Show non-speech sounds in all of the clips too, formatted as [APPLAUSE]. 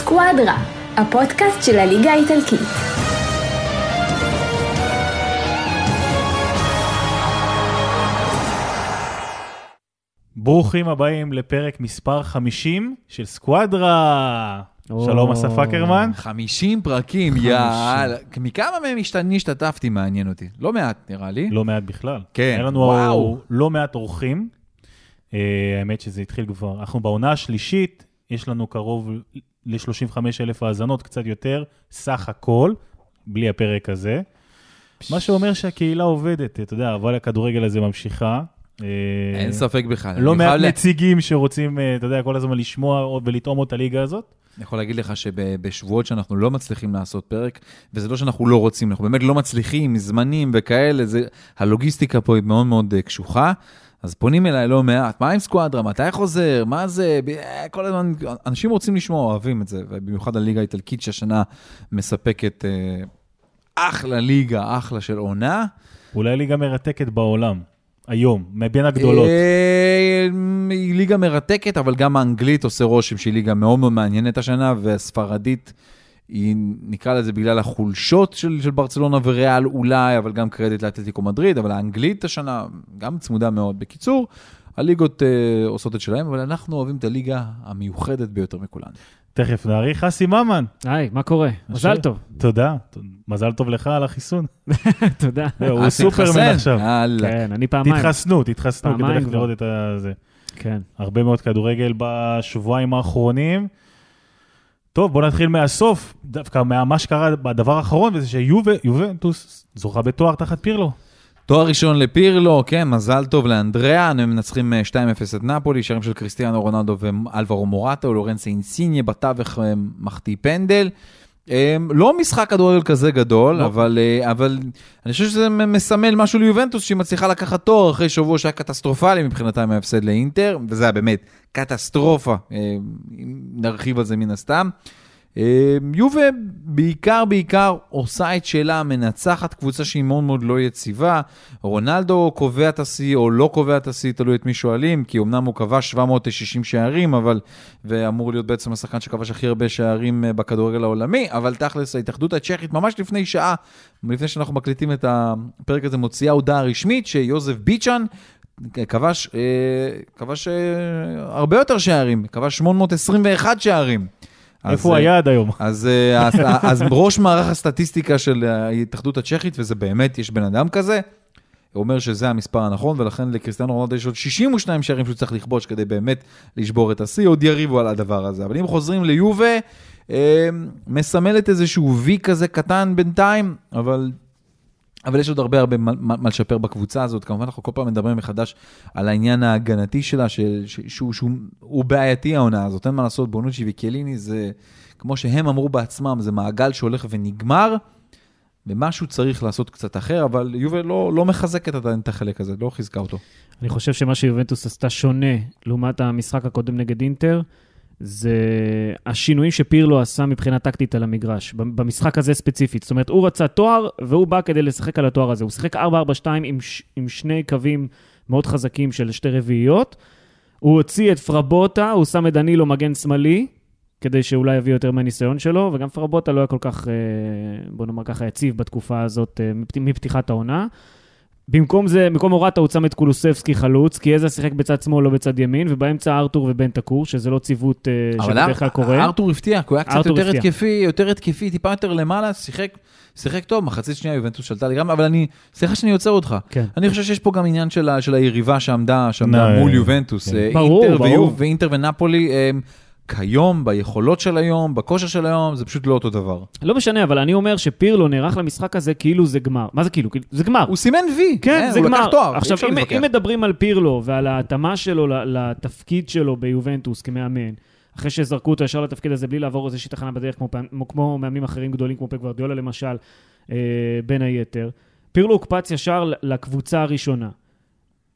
סקואדרה, הפודקאסט של הליגה האיטלקית. ברוכים הבאים לפרק מספר 50 של סקואדרה. שלום אסף אקרמן. 50 פרקים, יאללה. מכמה מהם השת- השתתפתי מעניין אותי. לא מעט, נראה לי. לא מעט בכלל. כן, היה לנו וואו. לא מעט אורחים. אה, האמת שזה התחיל כבר, אנחנו בעונה השלישית, יש לנו קרוב ל-35 אלף האזנות, קצת יותר, סך הכל, בלי הפרק הזה. מה שאומר שהקהילה עובדת, אתה יודע, אבל הכדורגל הזה ממשיכה. אה, אין ספק בכלל. לא מעט נציגים שרוצים, אה, אתה יודע, כל הזמן לשמוע ולטעום את הליגה הזאת. אני יכול להגיד לך שבשבועות שאנחנו לא מצליחים לעשות פרק, וזה לא שאנחנו לא רוצים, אנחנו באמת לא מצליחים, זמנים וכאלה, זה, הלוגיסטיקה פה היא מאוד מאוד אה, קשוחה. אז פונים אליי לא מעט, מה עם סקואדרה, מתי חוזר, מה זה, אה, כל הזמן, אנשים רוצים לשמוע, אוהבים את זה, ובמיוחד הליגה האיטלקית שהשנה מספקת אה, אחלה ליגה, אחלה של עונה. אולי ליגה מרתקת בעולם, היום, מבין הגדולות. אה, היא ליגה מרתקת, אבל גם האנגלית עושה רושם שהיא ליגה מאוד מאוד מעניינת השנה, והספרדית, היא, נקרא לזה בגלל החולשות של, של ברצלונה וריאל אולי, אבל גם קרדיט לאתלטיקו מדריד, אבל האנגלית השנה גם צמודה מאוד. בקיצור, הליגות אה, עושות את שלהם, אבל אנחנו אוהבים את הליגה המיוחדת ביותר מכולן. תכף נעריך אסי ממן. היי, מה קורה? מזל טוב. תודה, מזל טוב לך על החיסון. [LAUGHS] תודה. הוא סופרמן. עכשיו. כן, אני פעמיים. תתחסנו, תתחסנו כדי ללכת. לראות את זה. כן. הרבה מאוד כדורגל בשבועיים האחרונים. טוב, בוא נתחיל מהסוף, דווקא מה שקרה בדבר האחרון, וזה שיובנטוס זוכה בתואר תחת פירלו. תואר ראשון לפירלו, כן, מזל טוב לאנדריאה, הם מנצחים אה, 2-0 את נפולי, שערים של קריסטיאנו רונלדו ואלברו מורטו, לורנס אינסיניה בתווך אה, מחטיא פנדל. אה, לא משחק כדורגל כזה גדול, לא. אבל, אה, אבל אני חושב שזה מסמל משהו ליובנטוס, שהיא מצליחה לקחת תואר אחרי שבוע שהיה קטסטרופלי מבחינתה מההפסד לאינטר, וזה היה באמת קטסטרופה, אה, נרחיב על זה מן הסתם. אה, יובה בעיקר בעיקר עושה את שלה, מנצחת קבוצה שהיא מאוד מאוד לא יציבה. רונלדו קובע את השיא או לא קובע את השיא, תלוי את מי שואלים, כי אמנם הוא כבש 760 שערים, אבל, ואמור להיות בעצם השחקן שכבש הכי הרבה שערים אה, בכדורגל העולמי, אבל תכלס ההתאחדות הצ'כית ממש לפני שעה, לפני שאנחנו מקליטים את הפרק הזה, מוציאה הודעה רשמית שיוזף ביצ'ן כבש, אה, כבש אה, הרבה יותר שערים, כבש 821 שערים. אז, איפה הוא אה, היה עד היום? [LAUGHS] אז, אה, אז, אז ראש מערך הסטטיסטיקה של ההתאחדות הצ'כית, וזה באמת, יש בן אדם כזה, הוא אומר שזה המספר הנכון, ולכן לקריסטיאנו רונלדו יש עוד 62 שערים שהוא צריך לכבוש כדי באמת לשבור את השיא, עוד יריבו על הדבר הזה. אבל אם חוזרים ליובה, אה, מסמלת איזשהו וי כזה קטן בינתיים, אבל... אבל יש עוד הרבה הרבה מה, מה לשפר בקבוצה הזאת. כמובן, אנחנו כל פעם מדברים מחדש על העניין ההגנתי שלה, ש, ש, שהוא, שהוא הוא בעייתי העונה הזאת, אין מה לעשות, בונוצ'י וקיאליני זה, כמו שהם אמרו בעצמם, זה מעגל שהולך ונגמר, ומשהו צריך לעשות קצת אחר, אבל יובל לא, לא מחזקת עדיין את החלק הזה, לא חיזקה אותו. אני חושב שמה שיובנטוס עשתה שונה לעומת המשחק הקודם נגד אינטר, זה השינויים שפירלו עשה מבחינה טקטית על המגרש, במשחק הזה ספציפית. זאת אומרת, הוא רצה תואר, והוא בא כדי לשחק על התואר הזה. הוא שיחק 4-4-2 עם, ש- עם שני קווים מאוד חזקים של שתי רביעיות. הוא הוציא את פרבוטה, הוא שם את דנילו מגן שמאלי, כדי שאולי יביא יותר מהניסיון שלו, וגם פרבוטה לא היה כל כך, אה, בוא נאמר ככה, יציב בתקופה הזאת אה, מפת- מפתיחת העונה. במקום זה, במקום מורטה הוא שם את קולוסבסקי חלוץ, כי איזה שיחק בצד שמאל, לא בצד ימין, ובאמצע ארתור ובן תקור, שזה לא ציוות אה, אבל שבדרך כלל קורה. ארתור הפתיע, כי הוא היה קצת ארתור יותר הפתיע. התקפי, יותר התקפי, טיפה יותר למעלה, שיחק, שיחק טוב, מחצית שנייה יובנטוס שלטה לגמרי, אבל אני, סליחה שאני עוצר אותך. כן. אני חושב שיש פה גם עניין של, של היריבה שעמדה, שעמדה מול אה, יובנטוס. כן. אה, ברור, אינטר ברור. ויוב, ואינטר ונפולי, אה, כיום, ביכולות של היום, בכושר של היום, זה פשוט לא אותו דבר. לא משנה, אבל אני אומר שפירלו נערך למשחק הזה כאילו זה גמר. מה זה כאילו? כאילו, זה גמר. הוא סימן וי, כן, אה, זה הוא גמר. לקח תואר, עכשיו, אם. אם מדברים על פירלו ועל ההתאמה שלו לתפקיד שלו ביובנטוס כמאמן, אחרי שזרקו אותו ישר לתפקיד הזה בלי לעבור איזושהי תחנה בדרך, כמו, כמו מאמנים אחרים גדולים, כמו פק ורדיולה למשל, אה, בין היתר, פירלו הוקפץ ישר לקבוצה הראשונה.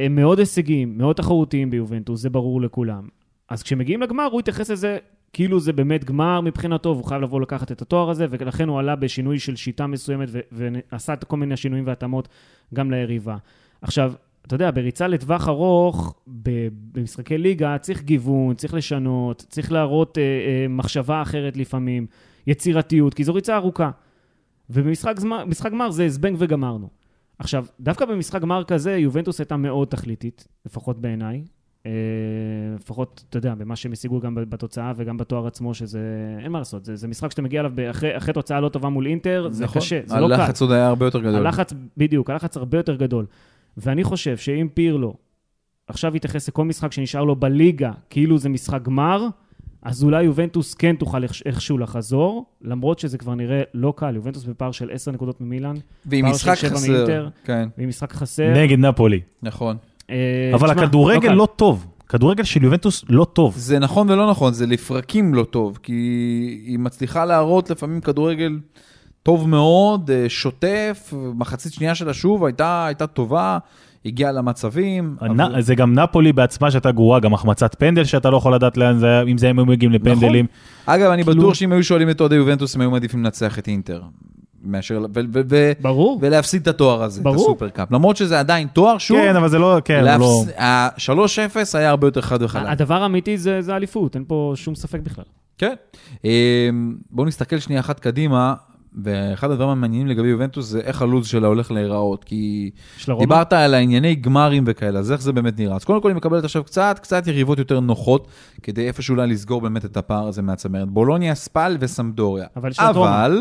הם מאוד הישגיים, מאוד תחרותיים ביובנטוס, זה ברור לכולם. אז כשמגיעים לגמר, הוא יתייחס לזה כאילו זה באמת גמר מבחינתו, והוא חייב לבוא לקחת את התואר הזה, ולכן הוא עלה בשינוי של שיטה מסוימת, ו- ועשה כל מיני שינויים והתאמות גם ליריבה. עכשיו, אתה יודע, בריצה לטווח ארוך, במשחקי ליגה, צריך גיוון, צריך לשנות, צריך להראות אה, אה, מחשבה אחרת לפעמים, יצירתיות, כי זו ריצה ארוכה. ובמשחק גמר זה זבנג וגמרנו. עכשיו, דווקא במשחק גמר כזה, יובנטוס הייתה מאוד תכליתית, לפחות בעיניי. אה, לפחות, אתה יודע, במה שהם השיגו גם בתוצאה וגם בתואר עצמו, שזה, אין מה לעשות, זה, זה משחק שאתה מגיע אליו אחרי, אחרי תוצאה לא טובה מול אינטר, זה נכון. קשה, זה לא קל. הלחץ עוד היה הרבה יותר גדול. הלחץ, בדיוק, הלחץ הרבה יותר גדול. ואני חושב שאם פירלו עכשיו יתייחס לכל משחק שנשאר לו בליגה, כאילו זה משחק גמר, אז אולי יובנטוס כן תוכל איכשהו לחזור, למרות שזה כבר נראה לא קל. יובנטוס בפער של 10 נקודות ממילאן, ועם משחק חסר. מאינטר. כן, ועם משחק חסר. נגד נפולי. נכון. אה, אבל תשמע, הכדורגל קל. לא טוב. כדורגל של יובנטוס לא טוב. זה נכון ולא נכון, זה לפרקים לא טוב, כי היא מצליחה להראות לפעמים כדורגל טוב מאוד, אה, שוטף, מחצית שנייה שלה שוב הייתה, הייתה טובה, הגיעה למצבים. הנ- אבל- זה גם נפולי בעצמה שהייתה גרועה, גם החמצת פנדל שאתה לא יכול לדעת לאן זה היה, אם זה הם היו מגיעים לפנדלים. אגב, אני כאילו- בטוח שאם היו שואלים את אוהדי יובנטוס, הם היו מעדיפים לנצח את אינטר. מאשר, ו- ו- ו- ברור. ולהפסיד את התואר הזה, ברור. את הסופרקאפ. למרות שזה עדיין תואר, שוב, כן, אבל זה לא, כן, הוא לא... ה-3-0 היה הרבה יותר חד וחלק. הדבר האמיתי זה זה אליפות, אין פה שום ספק בכלל. כן. אמ, בואו נסתכל שנייה אחת קדימה, ואחד הדברים המעניינים לגבי יובנטוס זה איך הלו"ז שלה הולך להיראות, כי? דיברת על הענייני גמרים וכאלה, אז איך זה באמת נראה? אז קודם כל היא מקבלת עכשיו קצת, קצת יריבות יותר נוחות, כדי איפשהו אולי לסגור באמת את הפער הזה מהצמרת. בולוניה, ספל וסמדוריה. אבל. אבל,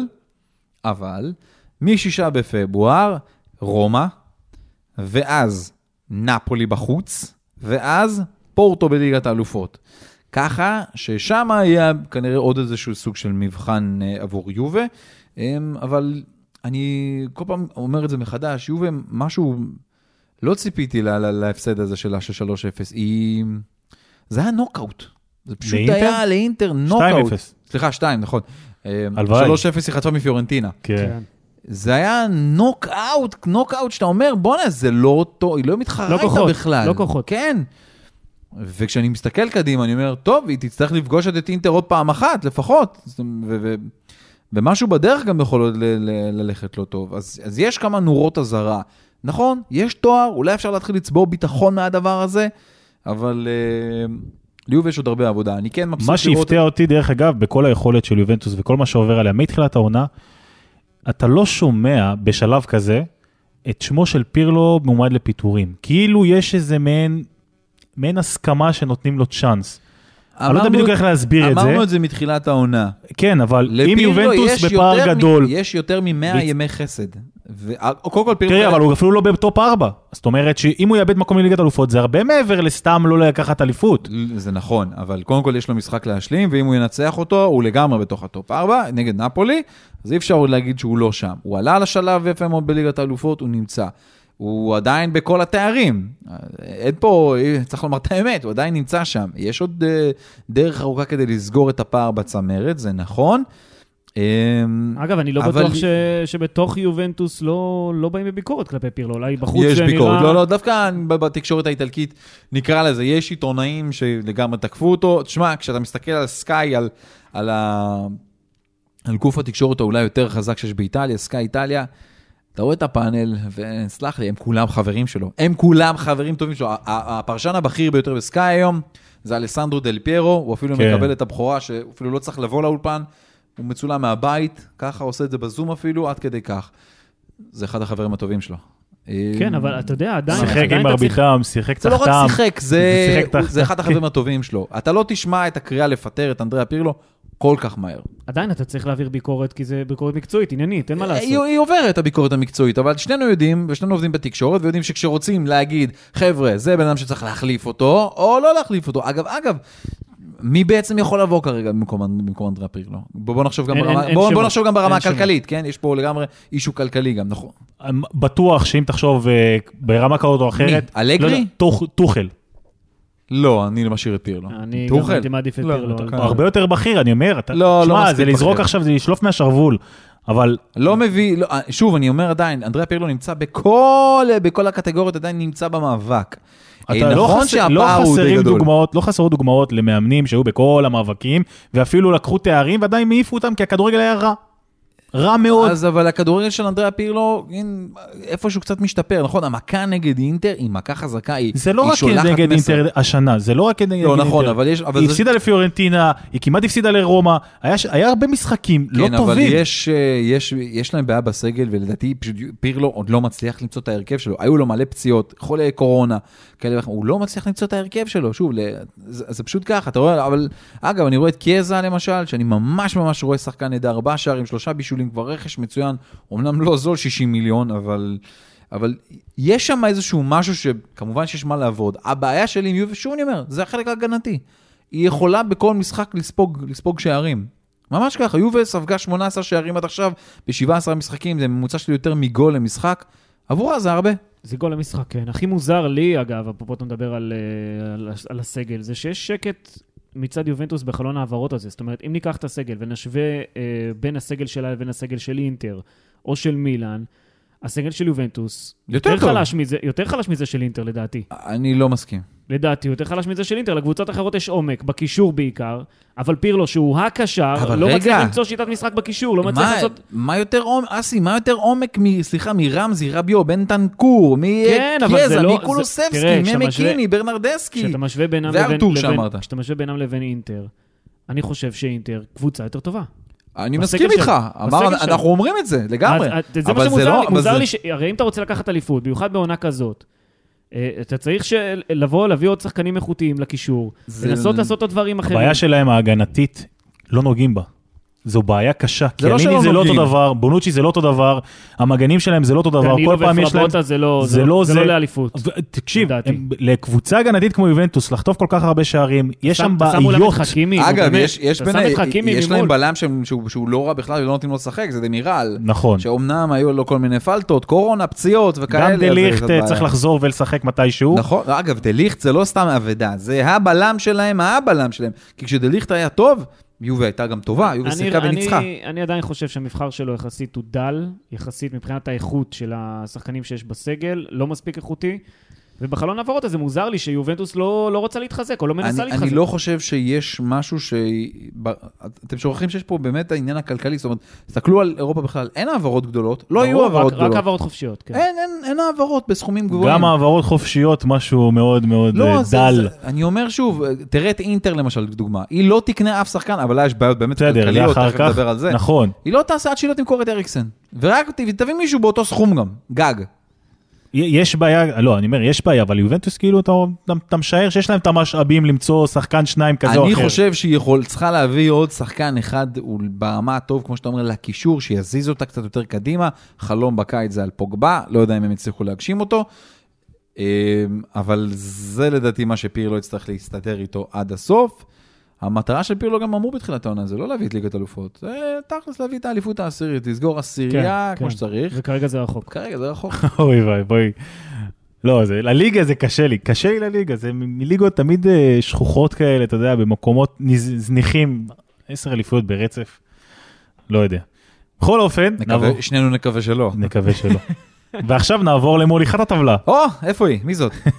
אבל, משישה בפברואר, רומא, ואז נפולי בחוץ, ואז פורטו בליגת האלופות. ככה ששם יהיה כנראה עוד איזשהו סוג של מבחן אה, עבור יובה, אמ, אבל אני כל פעם אומר את זה מחדש, יובה, משהו, לא ציפיתי לה- לה- להפסד הזה שלה של 3-0, היא... זה היה נוקאוט. זה פשוט לאינטר? היה לאינטר נוקאוט. 2-0. סליחה, 2, נכון. אמ, הלוואי. 3-0 היא חטפה מפיורנטינה. כן. זה היה נוקאוט, נוקאוט שאתה אומר, בואנה, זה לא אותו, היא לא מתחרה איתה, לא כוחות, בכלל. לא כוחות. כן. וכשאני מסתכל קדימה, אני אומר, טוב, היא תצטרך לפגוש את אינטר עוד פעם אחת, לפחות. ו- ו- ומשהו בדרך גם יכול עוד ל- ל- ללכת לא טוב. אז, אז יש כמה נורות אזהרה. נכון, יש תואר, אולי אפשר להתחיל לצבור ביטחון מהדבר הזה, אבל אה, ליוב יש עוד הרבה עבודה. אני כן מבסוט מה לראות... שהפתיע אותי, דרך אגב, בכל היכולת של יובנטוס וכל מה שעובר עליה מתחילת העונה, אתה לא שומע בשלב כזה את שמו של פירלו מועמד לפיטורים. כאילו יש איזה מעין, מעין הסכמה שנותנים לו צ'אנס. אני לא יודע בדיוק איך להסביר את זה. אמרנו את זה מתחילת העונה. כן, אבל אם לפירלו יובנטוס בפער גדול, יש יותר מ-100 ימי חסד. אה, קודם כל פירלו... תראי, אבל הוא אפילו לא ב top 4. זאת אומרת שאם הוא יאבד מקום לליגת אלופות, זה הרבה מעבר לסתם לא לקחת אליפות. זה נכון, אבל קודם כל יש לו משחק להשלים, ואם הוא ינצח אותו, הוא לגמרי בתוך ה top 4, נגד נפולי, אז אי אפשר עוד להגיד שהוא לא שם. הוא עלה לשלב יפה מאוד בליגת האלופות, הוא נמצא. הוא עדיין בכל התארים. אין פה, צריך לומר את האמת, הוא עדיין נמצא שם. יש עוד אה, דרך ארוכה כדי לסגור את הפער בצמרת, זה נכון. אמ, אגב, אני לא אבל- בטוח ש... שבתוך יובנטוס לא, לא באים בביקורת כלפי פירלו, אולי בחוץ יש זה ביקורת, נראה... לא, לא, דווקא בתקשורת האיטלקית, נקרא לזה, יש עיתונאים שלגמרי תקפו אותו. תשמע, כשאתה מסתכל על סקאי, על, על, ה... על גוף התקשורת האולי יותר חזק שיש באיטליה, סקאי איטליה, אתה רואה את הפאנל, וסלח לי, הם כולם חברים שלו. הם כולם חברים טובים שלו. הפרשן הבכיר ביותר בסקאי היום, זה אלסנדרו דל פיירו, הוא אפילו כן. מקבל את הבכורה, שהוא אפילו לא צריך לבוא לאולפן, הוא מצולם מהבית, ככה עושה את זה בזום אפילו, עד כדי כך. זה אחד החברים הטובים שלו. כן, אבל אתה יודע, עדיין... שיחק עם מרביתם, שיחק זה לא תחתם. רק שיחק, זה אחד החברים הטובים שלו. אתה לא תשמע את הקריאה לפטר את אנדריה פירלו כל כך מהר. עדיין אתה צריך להעביר ביקורת, כי זה ביקורת מקצועית, עניינית, אין מה לעשות. היא, היא עוברת את הביקורת המקצועית, אבל שנינו יודעים, ושנינו עובדים בתקשורת, ויודעים שכשרוצים להגיד, חבר'ה, זה בן אדם שצריך להחליף אותו, או לא להחליף אותו. אגב, אגב, מי בעצם יכול לבוא כרגע במקום, במקום אנדריה פירלו? בוא, בוא נחשוב גם אין- ברמה, אין- אין בוא, בוא שמות. נחשוב גם ברמה אין. הכלכלית, כן? יש פה לגמרי אישו כלכלי גם, נכון. בטוח שאם תחשוב אה, ברמה כזאת או אחרת... מי? אלגרי? לא טוח- טוחל. לא, אני משאיר את פירלו. אני גם? הייתי מעדיף את לא, פירלו. הוא הרבה יותר בכיר, אני אומר. אתה- לא, לא שמע, זה לזרוק. עכשיו, זה לשלוף מהשרוול. אבל לא מביא, לא, שוב, אני אומר עדיין, אנדריה פירלו נמצא בכל, בכל הקטגוריות, עדיין נמצא במאבק. אתה אה, לא, נכון חסר, לא שהפער הוא די חסרים גדול. דוגמאות, לא חסרות דוגמאות למאמנים שהיו בכל המאבקים, ואפילו לקחו תארים ועדיין העיפו אותם כי הכדורגל היה רע. רע מאוד. אז אבל הכדורגל של אנדריה פירלו, איפשהו קצת משתפר, נכון? המכה נגד אינטר היא מכה חזקה, היא זה לא היא רק שולחת נגד מסר. אינטר השנה, זה לא רק נגד לא, אינטר. נכון, אבל יש... אבל היא זה- הפסידה לפיורנטינה, היא כמעט הפסידה לרומא, היה היה הרבה משחקים לא כן, אבל טובים. יש, אה, יש, יש להם בעיה בסגל, ולדעתי פשוט פירלו עוד לא מצליח למצוא את ההרכב שלו. היו לו מלא פציעות, חולי קורונה, כאלה ואחרים, הוא לא מצליח למצוא את ההרכב שלו. שוב, זה, זה פשוט ככה, אתה רואה, אבל אגב, אני רואה את קיאזה למשל, שאני ממש ממש רואה שחקן נהדר, ארבעה שערים, שלושה בישולים, כבר רכש מצוין, אמנם לא זול 60 מיליון, אבל... אבל יש שם איזשהו משהו שכמובן שיש מה לעבוד. הבעיה שלי עם יובל, שוב אני אומר, זה החלק ההגנתי. היא יכולה בכל משחק לספוג, לספוג שערים. ממש ככה, יובל ספגה 18 שערים עד עכשיו ב-17 משחקים, זה ממוצע של יותר מגול למשחק. עבורה זה הרבה. זה גול למשחק, כן. הכי מוזר לי, אגב, אפרופו אתה מדבר על, אה, על, על הסגל, זה שיש שקט מצד יובנטוס בחלון ההעברות הזה. זאת אומרת, אם ניקח את הסגל ונשווה אה, בין הסגל שלה לבין הסגל של אינטר, או של מילאן, הסגל של יובנטוס יותר טוב. חלש מזה, יותר חלש מזה של אינטר, לדעתי. אני לא מסכים. לדעתי, הוא יותר חלש מזה של אינטר. לקבוצות אחרות יש עומק, בקישור בעיקר, אבל פירלו, שהוא הקשר, לא רגע. מצליח למצוא שיטת משחק בקישור, לא מצליח לעשות... מה יותר עומק, אסי, מה יותר עומק, מ, סליחה, מרמזי, רביו, בן טנקור, כן, מקיאזה, לא- זה- מקולוסבסקי, משווה- ממקיני, ברנרדסקי. כשאתה משווה בינם וארתור לבין. כשאתה משווה בינם לבין אינטר, אני חושב שאינטר קבוצה יותר טובה. אני מסכים איתך, אמר, אנחנו אומרים את זה, לגמרי. אז- אז זה מה שמוזר לא- לי, אבל מוזר זה- לי, ש... הרי אם אתה רוצה לקחת אליפות, במיוחד בעונה כזאת, אתה צריך ש... לבוא, להביא עוד שחקנים איכותיים לקישור, לנסות לעשות עוד דברים אחרים. הבעיה שלהם ההגנתית, לא נוגעים בה. זו בעיה קשה. זה לא קיאליני שלא זה לא. אותו דבר, בונוצ'י זה לא אותו דבר, המגנים שלהם זה לא אותו דבר, כל פעם יש להם... ופרבוטה זה לא, זה זה, לא זה. לא לאליפות. תקשיב. הם- לקבוצה הגנתית כמו יובנטוס, לחטוף כל כך הרבה שערים, יש שם בעיות. אגב, יש, להם. בלם שהוא, לא רע בכלל ולא נותנים לו לשחק, זה דמירל. נכון. שאומנם היו לו כל מיני פלטות, קורונה, פציעות וכאלה. גם דליכט. צריך לחזור ולשחק מתישהו. נכון, אגב, דליכט זה לא סתם אבדה, זה הבלם שלהם, הבלם שלהם. כי כשדליכט היה טוב, יובה הייתה גם טובה, יובה שיחקה וניצחה. אני, אני עדיין חושב שהמבחר שלו יחסית הוא דל, יחסית מבחינת האיכות של השחקנים שיש בסגל, לא מספיק איכותי. ובחלון העברות הזה מוזר לי שיובנטוס לא, לא רוצה להתחזק, או לא מנסה אני, להתחזק. אני לא חושב שיש משהו ש... אתם שוכחים שיש פה באמת העניין הכלכלי, זאת אומרת, תסתכלו על אירופה בכלל, אין העברות גדולות, לא היו ברור, העברות רק, רק גדולות. העברות חופשיות, כן. אין, אין, אין העברות בסכומים גבוהים. גם העברות חופשיות, משהו מאוד מאוד לא, אה, זה, דל. זה, אני אומר שוב, תראה את אינטר למשל, דוגמה. היא לא תקנה אף שחקן, אבל לה יש בעיות באמת בסדר, כלכליות, תכף כך, נדבר על זה. נכון. היא לא תעשה עד שהיא לא תמכור את אריקסן. ורק תביא מישהו באותו סכום גם, גג. יש בעיה, לא, אני אומר, יש בעיה, אבל יובנטוס כאילו, אתה, אתה, משער שיש להם את המשאבים למצוא שחקן שניים כזה או אני אחר. חושב שהיא יכול, צריכה להביא עוד שחקן אחד ברמה הטוב, כמו שאתה אומר, לקישור, שיזיז אותה קצת יותר קדימה. חלום בקיץ זה על פוגבה, לא יודע אם הם יצליחו להגשים אותו. אמ, אבל זה לדעתי מה שפירלו יצטרך להסתדר איתו עד הסוף. המטרה של פירלו גם אמרו בתחילת העונה, זה לא להביא את ליגת אלופות, זה תכלס להביא את האליפות העשירית, לסגור עשירייה כמו כן. שצריך. וכרגע זה רחוק. כרגע זה רחוק. [LAUGHS] אוי ואי, בואי. לא, זה, לליגה זה קשה לי, קשה לי לליגה, זה מליגות תמיד אה, שכוחות כאלה, אתה יודע, במקומות זניחים, עשר אליפויות ברצף, לא יודע. בכל אופן, נעבור, נקווה, שנינו נקווה שלא. נקווה שלא. [LAUGHS] ועכשיו נעבור למוליכת הטבלה. או, איפה היא? מי זאת? [LAUGHS] אתה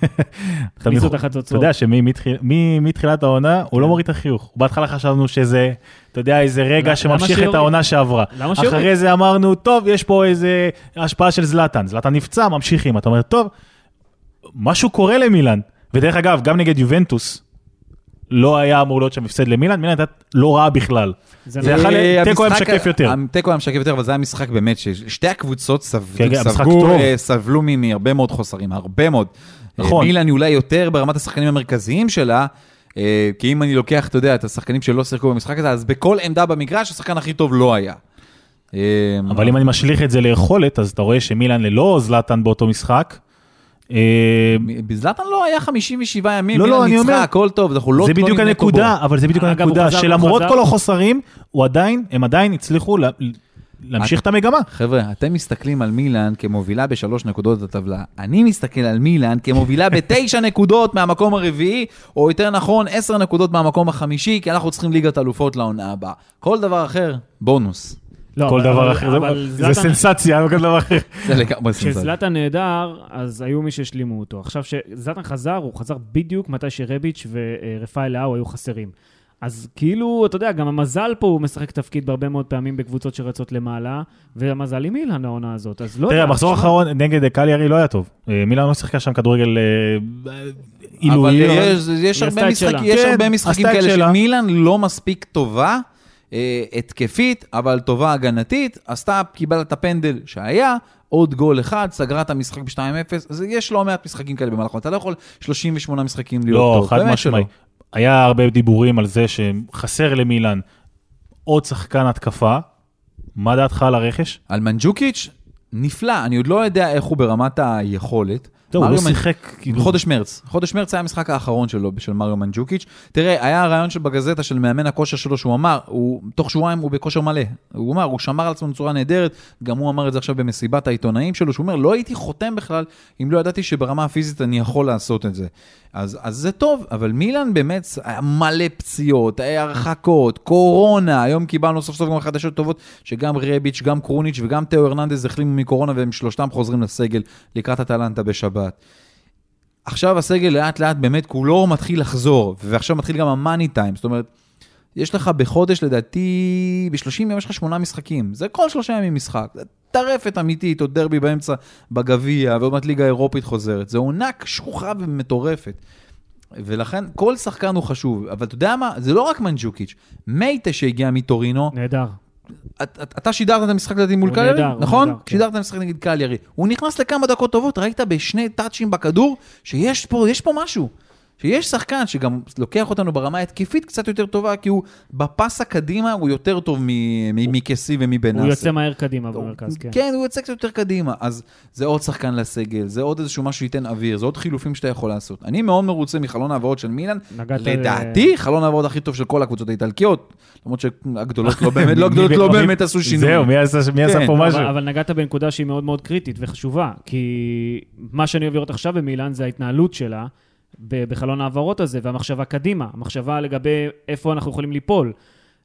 הכניסו יכול- תחת אתה. יודע שמתחילת העונה הוא לא מוריד את החיוך. בהתחלה חשבנו שזה, אתה יודע, איזה רגע שממשיך את? העונה שעברה. למה שיוריד? אחרי זה אמרנו, טוב, יש פה איזה השפעה של זלאטן. זלאטן נפצע, ממשיכים. אתה אומר, טוב, משהו קורה למילאן. ודרך אגב, גם נגד יובנטוס, לא היה אמור להיות שם הפסד למילאן, מילאן הייתה לא רעה בכלל. זה נכון. יכול- אה, תיקו היה משקף יותר. התיקו היה משקף יותר, אבל זה היה משחק באמת ששתי הקבוצות כן, כן. אה, סבלו מהרבה מאוד חוסרים, הרבה מאוד. נכון. אה, מילאן היא אולי יותר ברמת השחקנים המרכזיים שלה, כי אם אני לוקח, אתה יודע, את השחקנים שלא שיחקו במשחק הזה, אז בכל עמדה במגרש השחקן הכי טוב לא היה. אבל אם אני משליך את זה ליכולת, אז אתה רואה שמילאן ללא זלאטן באותו משחק. אה, בזלאטן לא היה 57 ימים, לא, לא, אני אומר- הכל טוב, אנחנו לא זה בדיוק הנקודה, אבל זה בדיוק הנקודה, שלמרות כל החוסרים, הוא עדיין, הם עדיין הצליחו לה- להמשיך את המגמה. חבר'ה, אתם מסתכלים על מילאן כמובילה בשלוש נקודות בטבלה. אני מסתכל על מילאן כמובילה בתשע [LAUGHS] נקודות מהמקום הרביעי, או יותר נכון, עשר נקודות מהמקום החמישי, כי אנחנו צריכים ליגת אלופות לעונה הבאה. כל דבר אחר, בונוס. לא, כל אבל- דבר אבל- אחר, זה- אבל זה זלאטן- סנסציה, כל דבר אחר. זה לגמרי סנסציה. כשזלאטן נהדר, אז היו מי שהשלימו אותו. עכשיו שזלאטן חזר, הוא חזר בדיוק מתי שרביץ' ורפאל לאו היו חסרים. אז כאילו, אתה יודע, גם המזל פה הוא משחק תפקיד בהרבה מאוד פעמים בקבוצות שרצות למעלה, והמזל עם מילאן העונה הזאת, אז לא תראה, יודע, המחזור תשמע, האחרון נגד קליארי לא היה טוב. אה, מילאן לא שיחקה שם כדורגל אה, אבל עילוי. יש, יש הרבה משחקים, כן, משחקים כאלה שלה. שמילאן לא מספיק טובה, אה, התקפית, אבל טובה הגנתית, עשתה, קיבלה את הפנדל שהיה, עוד גול אחד, סגרה את המשחק ב-2-0, אז יש לא מעט משחקים כאלה במהלך, אתה לא יכול 38 משחקים להיות לא, טוב, חד באמת משמעי. היה הרבה דיבורים על זה שחסר למילאן עוד שחקן התקפה. מה דעתך על הרכש? על מנג'וקיץ', נפלא, אני עוד לא יודע איך הוא ברמת היכולת. טוב, הוא לא שיחק, כאילו, חודש מרץ. חודש מרץ היה המשחק האחרון שלו, של מריו מנג'וקיץ'. תראה, היה רעיון של בגזטה של מאמן הכושר שלו, שהוא אמר, הוא, תוך שבועיים הוא בכושר מלא. הוא אמר, הוא שמר על עצמו בצורה נהדרת, גם הוא אמר את זה עכשיו במסיבת העיתונאים שלו, שהוא אומר, לא הייתי חותם בכלל, אם לא ידעתי שברמה הפיזית אני יכול לעשות את זה. אז, אז זה טוב, אבל מילאן באמת היה מלא פציעות, היה הרחקות, קורונה, היום קיבלנו סוף סוף גם חדשות טובות, שגם רביץ', גם קרוניץ' וגם תאו הרננדז החלימו מקורונה, והם שלושתם חוזרים לסגל לקראת אטלנטה בשבת. עכשיו הסגל לאט לאט באמת כולו מתחיל לחזור, ועכשיו מתחיל גם המאני טיים, זאת אומרת, יש לך בחודש לדעתי, ב-30 יום יש לך שמונה משחקים, זה כל שלושה ימים משחק, זה טרפת אמיתית, עוד דרבי באמצע בגביע, ועוד מעט ליגה אירופית חוזרת, זה עונה קשוחה ומטורפת. ולכן כל שחקן הוא חשוב, אבל אתה יודע מה? זה לא רק מנג'וקיץ', מייטה שהגיע מטורינו, נהדר. את- את- אתה שידרת את המשחק לדעתי מול הוא נכון? נהדר, כן. שידרת את המשחק נגד קליארי. הוא נכנס לכמה דקות טובות, ראית בשני טאצ'ים בכדור, שיש פה, פה משהו. שיש שחקן שגם לוקח אותנו ברמה ההתקפית קצת יותר טובה, כי הוא בפס הקדימה הוא יותר טוב מקסי ומבן הוא. יוצא מהר קדימה במרכז, כן. כן, הוא יוצא קצת יותר קדימה. אז זה עוד שחקן לסגל, זה עוד איזשהו משהו שייתן אוויר, זה עוד חילופים שאתה יכול לעשות. אני מאוד מרוצה מחלון העברות של ל- לדעתי, חלון העברות הכי טוב של כל הקבוצות האיטלקיות, למרות שהגדולות לא [LAUGHS] באמת, לא הגדולות לא באמת עשו שינוי. זהו, מי עשה כן, פה משהו? אבל, נגעת בנקודה שהיא מאוד מאוד קריטית וחשובה, כי מה שאני אוהב לראות עכשיו במילאן זה ההתנהלות שלה ב- בחלון ההעברות הזה, והמחשבה קדימה, המחשבה לגבי איפה אנחנו יכולים ליפול.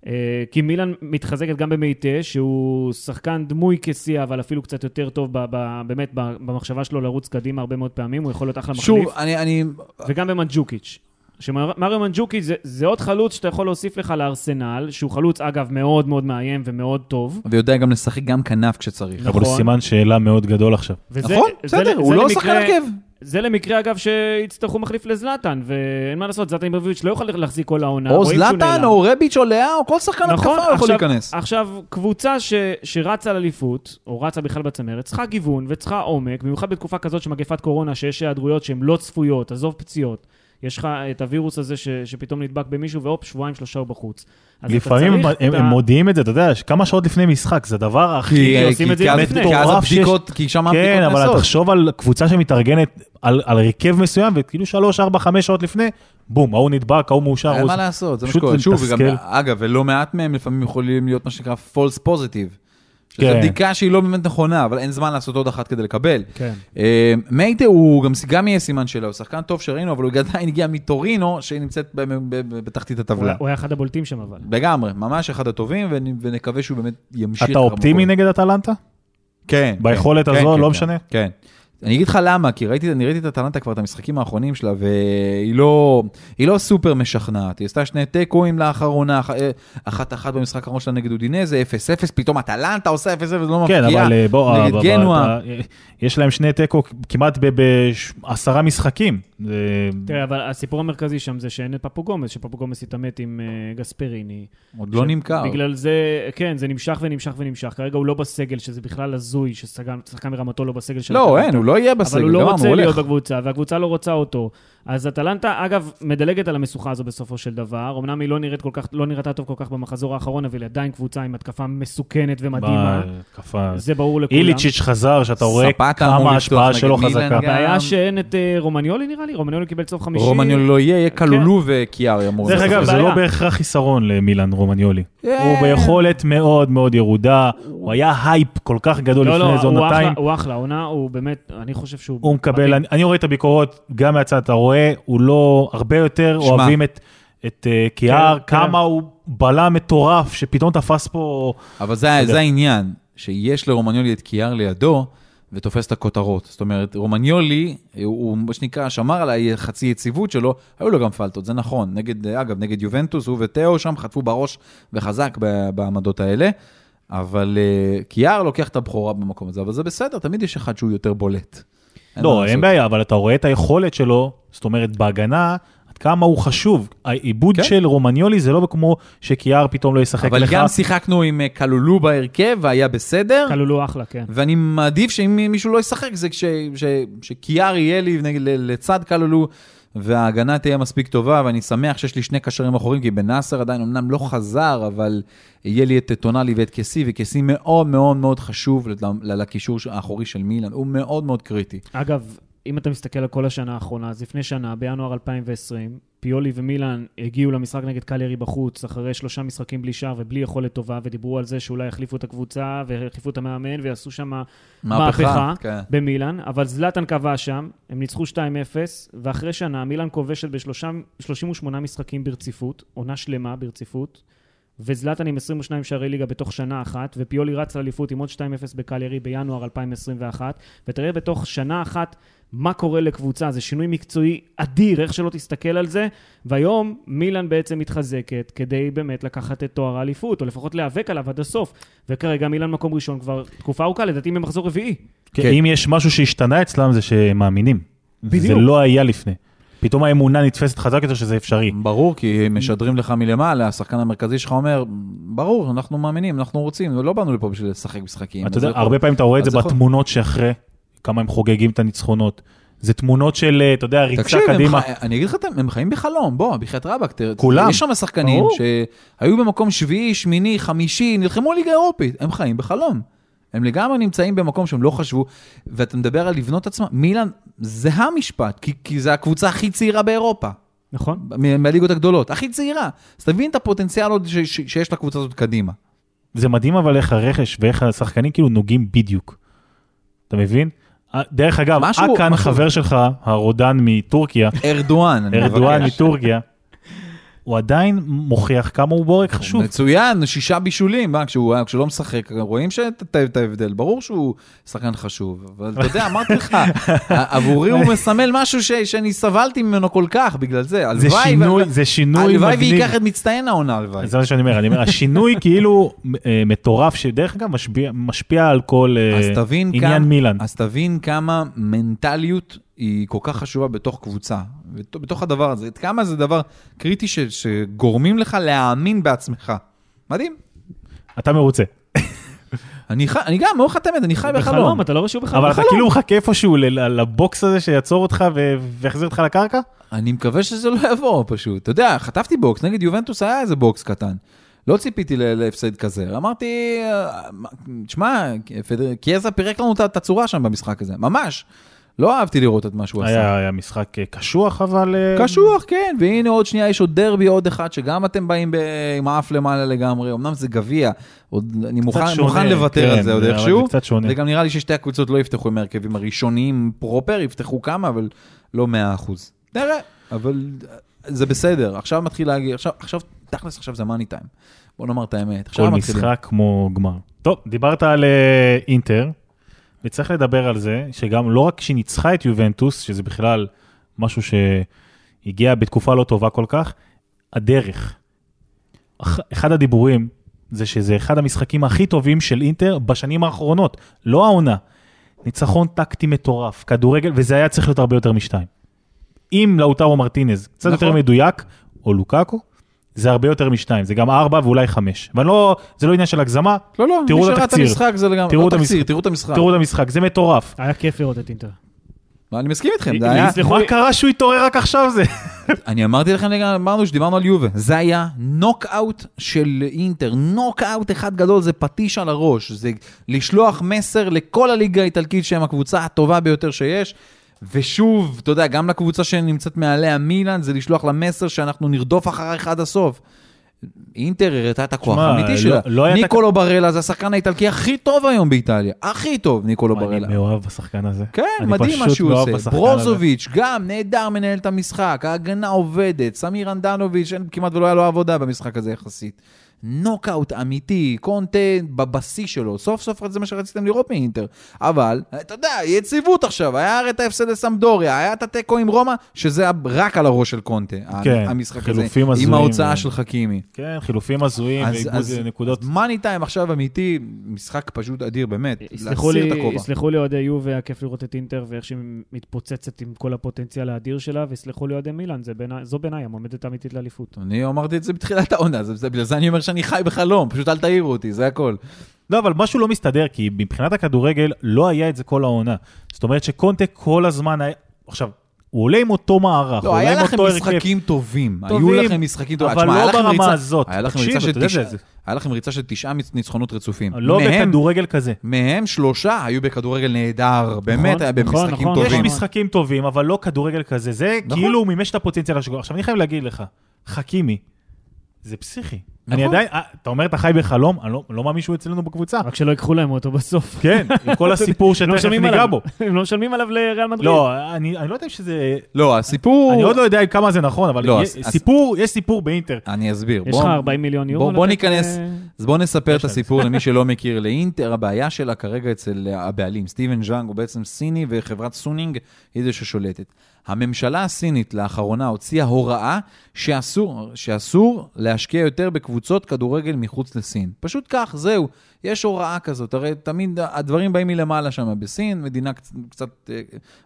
אה, כי מילאן מתחזקת גם במייטה, שהוא שחקן דמוי כשיא, אבל אפילו קצת יותר טוב ב- ב- באמת במחשבה שלו לרוץ קדימה הרבה מאוד פעמים, הוא יכול להיות אחלה מחליף. שוב, אני, אני, וגם במנג'וקיץ'. שמריו מנג'וקיץ' זה, זה עוד חלוץ שאתה יכול להוסיף לך לארסנל, שהוא חלוץ אגב מאוד מאוד מאיים ומאוד טוב. ויודע גם לשחק גם כנף כשצריך. אבל הוא נכון. סימן שאלה מאוד גדול עכשיו. וזה, נכון, בסדר, זה הוא לא שחקן הרכב. זה למקרה, אגב, שיצטרכו מחליף לזלאטן, ואין מה לעשות, זלאטן איברביץ' לא יכול להחזיק כל העונה. או זלאטן. או רביץ', או לאה, או כל שחקן נכון, התקפה יכול עכשיו- להיכנס. עכשיו, קבוצה ש, שרצה על אליפות, או רצה בכלל בצמרת, צריכה גיוון וצריכה עומק, במיוחד בתקופה כזאת של מגפת קורונה, שיש היעדרויות שהן לא צפויות, עזוב פציעות. יש לך את הווירוס הזה ש, שפתאום נדבק במישהו, והופ, שבועיים, שלושה הוא בחוץ. אתה לפעמים הם- צריך הם מודיעים את זה, אתה יודע, כמה שעות לפני משחק, זה הדבר הכי... כי עושים את זה כי לפני. כי אז מטורף שיש- הבדיקות, כי שם כן, הבדיקות אבל נעשות. תחשוב על קבוצה שמתארגנת על על הרכב מסוים, וכאילו שלוש, ארבע, חמש שעות לפני, בום, ההוא נדבק, ההוא מאושר. אין מה לעשות, זה מה שקורה. שוב. וגם, אגב, ולא מעט מהם לפעמים יכולים להיות מה שנקרא false positive. שזו כן. בדיקה שהיא לא באמת נכונה, אבל אין זמן לעשות עוד אחת כדי לקבל. כן. אה, מייטה הוא גם, גם יהיה סימן שאלה, הוא שחקן טוב שראינו, אבל הוא עדיין הגיע מטורינו, שהיא נמצאת בתחתית הטבלה. הוא היה אחד הבולטים שם, אבל. לגמרי, ממש אחד הטובים, ונ- ונקווה שהוא באמת ימשיך. אתה אופטימי. נגד אטלנטה? כן. ביכולת כן, הזו, כן, לא כן, משנה? כן. אני אגיד לך למה, כי ראיתי, אני ראיתי את אטלנטה כבר, את המשחקים האחרונים שלה, והיא לא, לא סופר משכנעת. היא עשתה שני תיקואים לאחרונה, אח- אה, אחת אחת במשחק האחרון שלה נגד אודינזה, 0-0, פתאום אטלנטה עושה 0-0 ולא כן, מפקיעה. אבל אה, בוא, נגד אבל- גנואה. אבל, אה, יש להם שני תיקו כמעט בעשרה משחקים. תראה, אבל הסיפור המרכזי שם זה שאין את פפו גומס, שפפו גומס התעמת עם אה, גספריני. עוד לא נמכר. בגלל זה, כן, זה נמשך ונמשך ונמשך. כרגע הוא לא בסגל, שזה בכלל הזוי, ששחקן מרמתו לא בסגל של לא. אין, הוא לא יהיה בסגל, אבל הוא לא רוצה להיות. בקבוצה, והקבוצה לא רוצה אותו. אז אטלנטה, אגב, מדלגת על המשוכה הזו בסופו של דבר. אמנם היא לא נראית כל כך, לא נראתה טוב כל כך במחזור האחרון, אבל היא עדיין קבוצה עם התקפה מסוכנת ומדהימה. בהתקפה. זה ברור לכולם. איליצ'יץ' חזר, שאתה רואה כמה ההשפעה שלו חזקה. הבעיה שאין את אה, רומניולי נראה לי, רומניולי קיבל צהוב חמישי. רומניולי לא יהיה, יהיה כן. קלולו וקיאר אמור. דרך. אגב, זה. לא בהכרח חיסרון למילן רומניולי. אה. הוא ביכולת מאוד מאוד ירודה, הוא היה הייפ כל כך גדול לא, לפני לא, איזה הוא אחלה, עונתיים. הוא אחלה, עונה, הוא באמת, אני חושב שהוא... הוא מקבל. אני, אני רואה את הביקורות גם מהצד, אתה רואה, הוא לא, הרבה יותר שמע. אוהבים את, את אה, קיאר, כן, כמה הוא בלם מטורף, שפתאום תפס פה... אבל זה. זה העניין, שיש לרומניולי את קיאר לידו, ותופס את הכותרות. זאת אומרת, רומניולי, הוא מה שנקרא, שמר על החצי יציבות שלו, היו לו גם פלטות, זה נכון. נגד, אגב, נגד יובנטוס, הוא ותאו שם חטפו בראש וחזק בעמדות האלה, אבל uh, קיאר לוקח את הבכורה במקום הזה, אבל זה בסדר, תמיד יש אחד שהוא יותר בולט. לא. אין בעיה, אבל אתה רואה את היכולת שלו, זאת אומרת, בהגנה, עד כמה הוא חשוב. העיבוד כן. של רומניולי זה לא כמו שקיאר פתאום לא ישחק אבל לך. גם שיחקנו עם אה, קלולו בהרכב, והיה בסדר. כללו אחלה, כן. ואני מעדיף שאם מישהו לא ישחק, זה כש, ש, שקיאר יהיה לי נגד, לצד קלולו, וההגנה תהיה מספיק טובה, ואני שמח שיש לי שני קשרים אחורים, כי בנאסר עדיין אמנם לא חזר, אבל יהיה לי את טונאלי ואת קסי, וקסי מאוד מאוד מאוד חשוב לקישור האחורי של מילאן, הוא מאוד מאוד קריטי. אגב, אם אתה מסתכל על כל השנה האחרונה, אז לפני שנה, בינואר 2020, פיולי ומילאן הגיעו למשחק נגד קליירי בחוץ, אחרי שלושה משחקים בלי שער ובלי יכולת טובה, ודיברו על זה שאולי יחליפו את הקבוצה ויחליפו את המאמן ויעשו שם מהפכה כן. במילאן, אבל זלאטן קבע שם, הם ניצחו 2-0, ואחרי שנה מילאן כובשת ב-38 משחקים ברציפות, עונה שלמה ברציפות, וזלאטן עם 22 שערי ליגה בתוך שנה אחת, ופיולי רץ לאליפות עם עוד 2-0 בקליירי בינואר 2021, ותראה בתוך שנה אחת מה קורה לקבוצה, זה שינוי מקצועי אדיר, איך שלא תסתכל על זה, והיום מילאן בעצם מתחזקת כדי באמת לקחת את תואר האליפות, או לפחות להיאבק עליו עד הסוף, וכרגע מילאן מקום ראשון כבר תקופה ארוכה, לדעתי ממחזור רביעי. כן, כן. אם יש משהו שהשתנה אצלם זה שהם מאמינים. בדיוק. זה לא היה לפני. פתאום האמונה נתפסת חזק יותר שזה אפשרי. ברור, כי הם משדרים לך מלמעלה, השחקן המרכזי שלך אומר, ברור, אנחנו מאמינים, אנחנו רוצים, לא באנו לפה בשביל לשחק משחקים. אתה יודע, הרבה פעמים אתה רואה את זה בתמונות שאחרי, כמה הם חוגגים את הניצחונות. זה תמונות של, אה, אתה יודע, ריצה תקשיב, קדימה. חי... אני אגיד לך, הם- הם חיים בחלום, בוא, בחייאת רבאק, תראה, כולם. יש שם שחקנים. שהיו במקום שביעי, שמיני, חמישי, נלחמו ליגה אירופית, הם חיים בחלום. הם לגמרי נמצאים במקום שהם לא חשבו, ואתה מדבר על לבנות עצמם, מילאן, זה המשפט, כי, כי זה הקבוצה הכי צעירה באירופה, נכון? מהליגות הגדולות, הכי צעירה. אז תבין את הפוטנציאל עוד ש- ש- שיש לקבוצה הזאת קדימה. זה מדהים אבל איך הרכש ואיך השחקנים כאילו נוגעים בדיוק. אתה מבין? אה, דרך אגב, משהו- אקן, משהו- חבר שלך, הרודן מטורקיה, ארדואן, אני ארדואן מבקש. מטורקיה, הוא עדיין מוכיח כמה הוא בורג חשוב. מצוין, שישה בישולים, מה, כשהוא, כשהוא לא משחק, רואים שאת- את את ההבדל, ברור שהוא שחקן חשוב, אבל אתה יודע, אמרתי לך, [LAUGHS] עבורי הוא מסמל משהו ש, שאני סבלתי ממנו כל כך, בגלל זה, זה הלוואי, שינוי, ו- זה שינוי הלוואי מגניב. וייקח את מצטיין העונה, הלוואי. זה מה שאני אומר, אני אומר, השינוי [LAUGHS] כאילו אה, מטורף, שדרך אגב משפיע, משפיע על כל אה, עניין כמה, מילאן. אז תבין כמה מנטליות היא כל כך חשובה בתוך קבוצה, בתוך הדבר הזה, כמה זה דבר קריטי ש, שגורמים לך להאמין בעצמך. מדהים. אתה מרוצה. אני, ח... אני גם מאוד, אני חי בחלום. בחלום, אתה לא שהוא בחלום. אבל אתה כאילו מחכה איפשהו לבוקס הזה שיעצור אותך ו- ויחזיר אותך לקרקע? אני מקווה שזה לא יבוא פשוט. אתה יודע, חטפתי בוקס, נגד יובנטוס היה איזה בוקס קטן. לא ציפיתי להפסד כזה. אמרתי, אה, תשמע, פדר- קיאזה פירק לנו את- את הצורה שם במשחק הזה, ממש. לא אהבתי לראות את מה שהוא עשה. היה היה משחק אה, קשוח, אבל... אה, קשוח, כן, והנה עוד שנייה יש עוד דרבי, עוד אחד, שגם אתם באים ב- עם האף למעלה לגמרי, אמנם זה גביע, עוד אני מוכן, שונה, מוכן לוותר כן, על זה עוד איכשהו, זה קצת שונה. וגם נראה לי ששתי הקבוצות לא יפתחו עם ההרכבים הראשוניים פרופר, יפתחו כמה, אבל לא 100%. נראה, אבל זה בסדר, עכשיו מתחיל להגיד, עכשיו, עכשיו, תכלס עכשיו זה מאני טיים. בוא נאמר את האמת, כל. משחק כמו גמר. טוב, דיברת על אה, אינטר, וצריך לדבר על זה, שגם לא רק שהיא ניצחה את יובנטוס, שזה בכלל משהו שהגיע בתקופה לא טובה כל כך, הדרך. אח- אחד הדיבורים זה שזה אחד המשחקים הכי טובים של אינטר בשנים האחרונות, לא העונה. ניצחון טקטי מטורף, כדורגל, וזה היה צריך להיות הרבה יותר משתיים. אם לאוטרו מרטינז קצת נכון. יותר מדויק, או לוקאקו, זה הרבה יותר משתיים, זה גם ארבע ואולי חמש. אבל לא, זה לא עניין של הגזמה, לא, לא, תראו מי את שראה את התקציר. המשחק זה לגמרי, תראו לא את תקציר, המשחק. תראו את המשחק. תראו את המשחק, זה מטורף. היה כיף לראות את אינטר. אני מסכים איתכם, זה היה... מה קרה שהוא התעורר רק עכשיו זה? [LAUGHS] אני אמרתי לכם, אמרנו שדיברנו על יובה, זה היה נוקאוט של אינטר, נוקאוט אחד גדול, זה פטיש על הראש, זה לשלוח מסר לכל הליגה האיטלקית שהם הקבוצה הטובה ביותר שיש, ושוב, אתה יודע, גם לקבוצה שנמצאת מעליה מילאן, זה לשלוח לה מסר שאנחנו נרדוף אחריך עד הסוף. אינטר הראתה את הכוח האמיתי לא- שלה. לא ניקולו ברלה זה השחקן האיטלקי הכי טוב היום באיטליה. הכי טוב, ניקולו ברלה. אני מאוהב בשחקן הזה. כן, מדהים מה שהוא מאוהב עושה. ברוזוביץ', גם נהדר מנהל את המשחק, ההגנה עובדת, סמיר הנדנוביץ', כמעט ולא היה לו עבודה במשחק הזה יחסית. נוקאוט אמיתי, קונטה בבשיא שלו, סוף סוף זה מה שרציתם לראות מאינטר. אבל, אתה יודע, יציבות עכשיו, היה הרי את ההפסד לסמדוריה, היה את התיקו עם רומא, שזה היה רק על הראש של קונטה, כן, המשחק הזה, הזויים עם ההוצאה ו- של חכימי. כן, חילופים הזויים אז- ואיבוד אז- נקודות. מאני טיים עכשיו אמיתי, משחק פשוט אדיר, באמת. יסלחו להסיר לי, את הכובע. יסלחו לי אוהדי יובה, היה כיף לראות את אינטר ואיך שהיא מתפוצצת עם כל הפוטנציאל האדיר שלה, ויסלחו לי אוהדי מילאן, זה זו בעיניי המועמדת האמיתית לאליפות. אני אמרתי את זה בתחילת העונה, זה- זה- בגלל זה אני אומר שאני חי בחלום, פשוט אל תעירו אותי, זה הכל. לא, אבל משהו לא מסתדר, כי מבחינת הכדורגל לא היה את זה כל העונה. זאת אומרת שקונטה כל הזמן היה... עכשיו, הוא עולה עם אותו מערך, הוא לא, עולה היה עם לכם אותו הרכב. משחקים טובים. היו טובים, לכם משחקים טובים. אבל תשמע, היה לא לכם ברמה ריצה- הזאת. היה לכם תקשיב, ריצה של תשעה- זה- היה לכם ריצה של תשעה ניצחונות רצופים. לא מהם- בכדורגל כזה. מהם שלושה היו בכדורגל נהדר, באמת היה נכון, במשחקים נכון, יש טובים. נכון. משחקים טובים, אבל לא כדורגל כזה. זה נכון. כאילו הוא מימש את הפוטנציאל שלו. עכשיו, אני חייב להגיד לך, חכימי, זה פסיכי. אני נכון. עדיין, אה, אתה אומר, אתה חי בחלום, אני לא- לא מאמין שהוא אצלנו בקבוצה. רק שלא ייקחו להם אותו בסוף. כן, עם כל [LAUGHS] הסיפור לא שתכף משלמים ניגע. בו. הם לא משלמים עליו לריאל מדריד. לא, אני אני לא יודע שזה... לא, הסיפור... אני עוד לא יודע כמה זה נכון, אבל לא, יש- סיפור, יש סיפור באינטר. אני אסביר. יש בוא- לך 40 מיליון יורו? בוא- בוא ניכנס- אה, אז בואו נספר את. הסיפור למי [LAUGHS] שלא מכיר. לאינטר, הבעיה שלה כרגע אצל הבעלים, סטיבן ז'אנג הוא בעצם סיני וחברת סונינג היא זו ששולטת. הממשלה הסינית לאחרונה הוציאה הוראה שאסור, שאסור להשקיע יותר בקבוצות כדורגל מחוץ לסין. פשוט כך, זהו. יש הוראה כזאת, הרי תמיד הדברים באים מלמעלה שם בסין, מדינה קצת, קצת אה,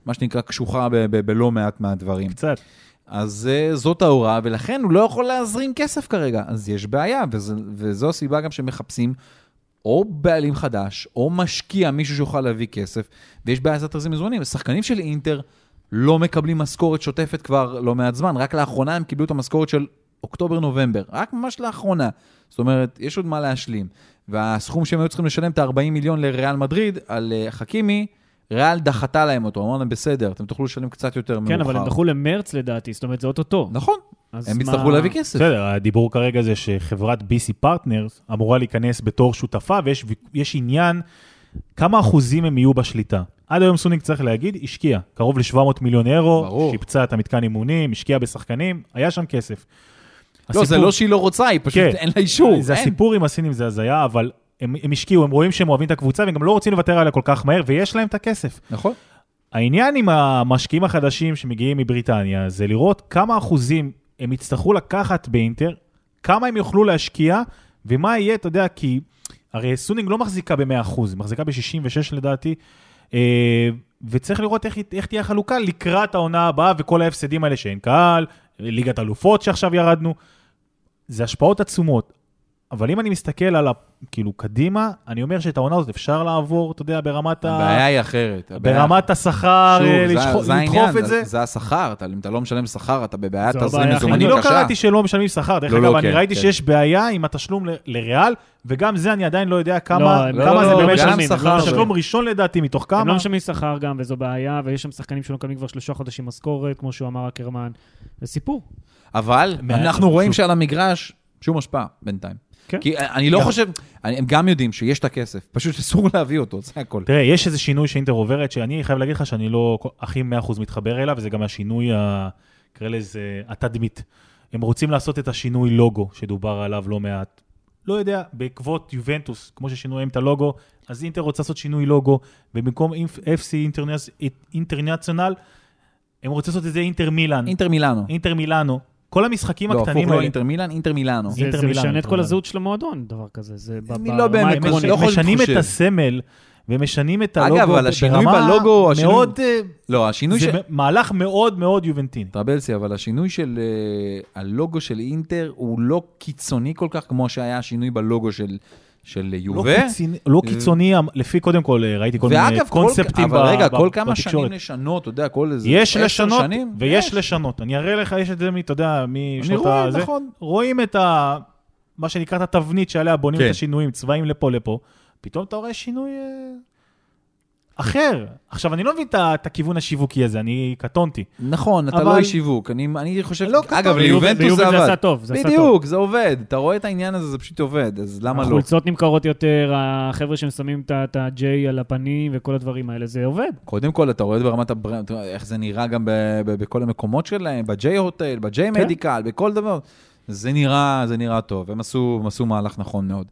מה שנקרא, קשוחה ב- ב- בלא מעט מהדברים. קצת. אז uh, זאת ההוראה, ולכן הוא לא יכול להזרים כסף כרגע. אז יש בעיה, וזה, וזו הסיבה גם שמחפשים או בעלים חדש, או משקיע, מישהו שיוכל להביא כסף, ויש בעיה לזה תזרים מזומנים. השחקנים של אינטר לא מקבלים משכורת שוטפת כבר לא מעט זמן, רק לאחרונה הם קיבלו את המשכורת של אוקטובר-נובמבר, רק ממש לאחרונה. זאת אומרת, יש עוד מה להשלים. והסכום שהם היו צריכים לשלם את ה-40 מיליון לריאל מדריד על uh, חכימי, ריאל דחתה להם אותו, אמרו להם, בסדר, אתם תוכלו לשלם קצת יותר מאוחר. כן, אבל הם דחו למרץ לדעתי, זאת אומרת, זה אוטוטו. נכון, הם מה- יצטרכו להביא כסף. בסדר, הדיבור כרגע זה שחברת BC Partners אמורה להיכנס בתור שותפה, ויש יש עניין כמה אחוזים הם יהיו בשליטה. עד היום סוניק צריך להגיד, השקיע קרוב ל-700 מיליון אירו, ברור. שיפצה את המתקן אימונים, השקיע בשחקנים, היה שם כסף. לא, זה הסיפור- לא שהיא לא רוצה, היא פשוט כן. אין לה אישור. זה אין. הסיפור עם הסינים, זה הזיה, אבל הם, הם השקיעו, הם רואים שהם אוהבים את הקבוצה, והם גם לא רוצים לוותר עליה כל כך מהר, ויש להם את הכסף. נכון. העניין עם המשקיעים החדשים שמגיעים מבריטניה, זה לראות כמה אחוזים הם יצטרכו לקחת באינטר, כמה הם יוכלו להשקיע, ומה יהיה, אתה יודע, כי הרי סונינג לא מחזיקה ב-100%, היא מחזיקה ב-66 לדעתי, וצריך לראות איך, איך תהיה החלוקה לקראת העונה הבאה וכל ההפסדים האלה שאין קהל, ליגת אלופות שעכשיו ירדנו, זה השפעות עצומות. אבל אם אני מסתכל על, ה, כאילו, קדימה, אני אומר שאת העונה הזאת אפשר לעבור, אתה יודע, ברמת ה... הבעיה היא אחרת. הבעיה- ברמת השכר, אה, לדחוף את זה. זה השכר, אם אתה לא משלם שכר, אתה בבעיית זו תזרים הבעיה מזומנים אני קשה. לא קראתי שלא משלמים שכר, דרך לא, אגב, לא, אני כן, ראיתי כן. שיש בעיה עם התשלום ל- לריאל, וגם זה אני עדיין לא יודע כמה לא, לא, כמה לא, זה לא, באמת גם משלמים. שכר תשלום ראשון לדעתי, מתוך הם לא כמה. משלמים שכר גם, וזו בעיה, ויש שם שחקנים שלא מקבלים כבר שלושה חודשים משכורת, כמו שהוא אמר אקרמן. זה סיפור. אבל אנחנו רואים. שעל המגרש שום השפעה בינתיים. כן. כי אני לא חושב, הם גם יודעים שיש את הכסף, פשוט אסור להביא אותו, זה הכל. תראה, יש איזה שינוי שאינטר עוברת, שאני חייב להגיד לך שאני לא הכי 100% מתחבר אליו, וזה גם השינוי, נקרא לזה, התדמית. הם רוצים לעשות את השינוי לוגו שדובר עליו לא מעט. לא יודע, בעקבות יובנטוס, כמו ששינו להם את הלוגו, אז אינטר רוצה לעשות שינוי לוגו, ובמקום FC אינטרנציונל, הם רוצים לעשות את זה אינטר מילאן, אינטר מילאנו. אינטר מילאנו. כל המשחקים לא, הקטנים הפוך, לא האלה, אינטר מילאן, אינטר מילאנו. זה אינטר זה מילאנו, משנה את כל. הזהות של המועדון, דבר כזה. זה לא באמת העקרונית. לא חושב- משנים חושב. את הסמל, ומשנים את אגב, הלוגו אבל השינוי ברמה בלוגו, השינוי- מאוד, אה, לא, השינוי זה של... מהלך מאוד מאוד יובנטיני. טרבלסי, אבל השינוי של אה, הלוגו של אינטר הוא לא קיצוני כל כך כמו שהיה השינוי בלוגו של, של לא יובה. קיצוני- לא קיצוני, לפי קודם כל, אה, ראיתי כל מיני ואגב, כל, קונספטים אבל רגע, כל כמה בתקשורת. שנים לשנות, אתה יודע, כל איזה יש עשר לשנות, שנים, ויש יש. לשנות. אני אראה לך, יש את זה, אתה יודע, משנות רואה, הזה. נכון. רואים את ה... מה שנקרא את התבנית שעליה בונים כן. את השינויים, צבעים לפה לפה. פתאום אתה רואה שינוי... אחר. עכשיו, אני לא מבין את את הכיוון השיווקי הזה, אני קטונתי. נכון, אתה אבל- לא איש שיווק, אני, אני חושב, לא כתוב, אגב, ליובנטוס זה, זה עבד. עשה טוב, זה עשה טוב. בדיוק, זה עובד. אתה רואה את העניין הזה, זה פשוט עובד, אז למה לא? החולצות נמכרות יותר, החבר'ה ששמים את את ה-J על הפנים וכל הדברים האלה, זה עובד. קודם כל, אתה רואה ברמת ה brand, אתה איך זה נראה גם ב- ב- בכל המקומות שלהם, ב-J Hotel, ב-J כן. Medical, בכל דבר. זה נראה, זה נראה טוב, הם עשו, הם עשו מהלך נכון מאוד.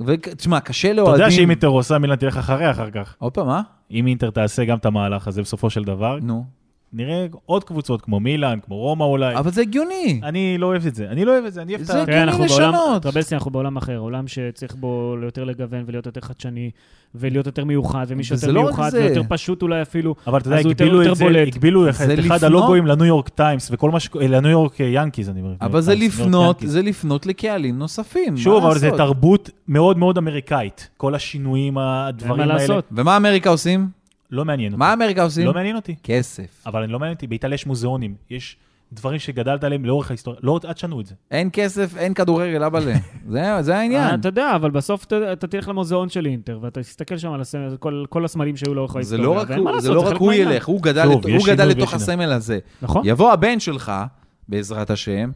ותשמע, קשה אתה לאוהדים... יודע שאם אינטר עושה, מילן תלך אחריה אחר כך. עוד פעם, מה? אם אינטר תעשה גם את המהלך הזה בסופו של דבר, נו. נראה עוד קבוצות כמו מילאן, כמו רומא אולי. אבל זה הגיוני. אני לא אוהב את זה, אני לא אוהב את זה, אני אוהב את זה ה... אנחנו בעולם, לשנות. טרבלסי, אנחנו בעולם אחר, עולם שצריך בו יותר לגוון ולהיות יותר חדשני, ולהיות יותר מיוחד, ומי שיותר לא מיוחד זה. ויותר פשוט אולי אפילו, אבל אתה יודע, הגבילו יותר את זה, בולט. הגבילו את זה אחד הלוגוים לניו יורק טיימס וכל מה ש... לניו יורק ינקיז, אני אומר. אבל זה יורק לפנות. זה לפנות לקהלים נוספים. שוב, אבל זה? תרבות מאוד מאוד אמריקאית. כל השינויים, הדברים האלה. ומה אמריקה עושים? לא מעניין אותי. מה אמריקה עושים? לא מעניין אותי. כסף. אבל אני לא מעניין אותי, באיטליה יש מוזיאונים. יש דברים שגדלת עליהם לאורך ההיסטוריה. לא, אל תשנו את זה. אין כסף, אין כדורגל, אבאלה. [LAUGHS] זה- זה העניין. אתה יודע, אבל בסוף אתה אתה תלך למוזיאון של אינטר, ואתה תסתכל שם על הסמל, כל- כל הסמלים שהיו לאורך זה ההיסטוריה. לא רק ואין מה הוא, זה לא רק הוא. ילך, הוא גדל יש הוא גדל לתוך הסמל הזה. נכון? יבוא הבן שלך, בעזרת השם,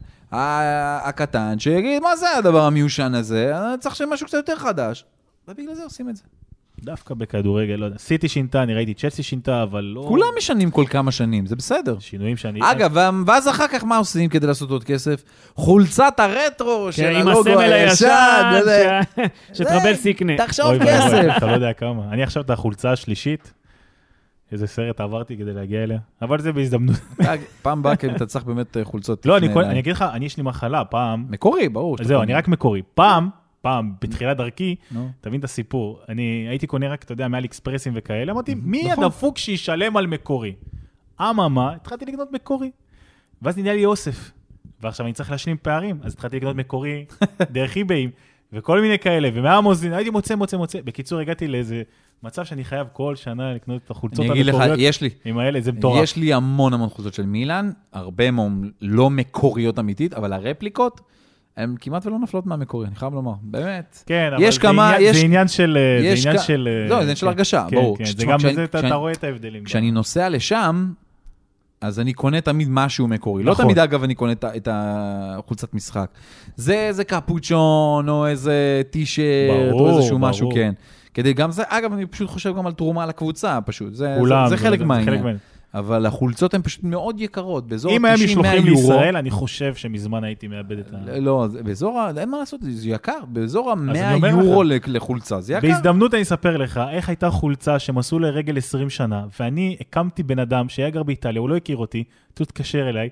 הקטן, שיגיד, מה זה הדבר המיושן הזה? צריך שיהיה משהו קצת יותר חדש. ובגלל זה עושים את זה. דווקא בכדורגל, לא יודע. סיטי שינתה, אני ראיתי צ'לסי שינתה, אבל לא... כולם משנים כל כמה שנים, זה בסדר. שינויים שאני... אגב, ואז אחר כך מה עושים כדי לעשות עוד כסף? חולצת הרטרו של כן, עם הלוגו הישן. הישן, וזה. ש- שטרבלסי יקנה. תחשוב כסף. אתה לא יודע כמה. אני עכשיו את החולצה השלישית, איזה סרט עברתי כדי להגיע אליה, אבל זה בהזדמנות. פעם באה כי אתה צריך באמת אה, חולצות. לא, אני אגיד לך, אני יש לי מחלה, פעם, מקורי, ברור. זהו. אני רק מקורי. פעם, פעם, בתחילת דרכי. תבין את הסיפור, אני הייתי קונה רק, אתה יודע, מעל אקספרסים וכאלה, אמרתי, מי נכון. הדפוק שישלם על מקורי? אממה, התחלתי לקנות מקורי. ואז נהיה לי אוסף. ועכשיו אני צריך להשלים פערים, אז התחלתי לקנות מקורי [LAUGHS] דרך איבאים, וכל מיני כאלה, ומהמוזין, הייתי מוצא, מוצא, מוצא. בקיצור, הגעתי לאיזה מצב שאני חייב כל שנה לקנות את החולצות אני אגיד לך, המקוריות יש לי. עם האלה, זה מטורף. יש לי המון המון חולצות של מילאן, הרבה מהם לא מקוריות אמיתית, אבל הרפליקות, הן כמעט ולא נופלות מהמקורי, אני חייב לומר, באמת. כן, אבל זה כמה- עניין- יש- זה עניין של... אה, יש זה עניין כ- של... אה, לא, זה עניין של כן, הרגשה, כן, ברור. כן, זה גם בזה, אתה רואה את ההבדלים. כשאני נוסע לשם, אז אני קונה תמיד משהו מקורי. לא נכון. תמיד, אגב, אני קונה את את החולצת משחק. זה איזה קפוצ'ון, או איזה טישרט, או ברור, איזשהו משהו, ברור. כן. כדי גם זה, אגב, אני פשוט חושב גם על תרומה לקבוצה, פשוט. זה, זה, כולם, זה חלק מהעניין. אבל החולצות הן פשוט מאוד יקרות, באזור אם היה 90-100 משלוחים יורו. לישראל, אני חושב שמזמן הייתי מאבד את ה... לא, זה- באזור, ה... אין מה לעשות, זה יקר, באזור אני ה-100 אומר יורו לך. לחולצה, זה יקר. בהזדמנות אני אספר לך איך הייתה חולצה שהם עשו לרגל 20 שנה, ואני הקמתי בן אדם שהיה גר באיטליה, הוא לא הכיר אותי, פשוט התקשר אליי,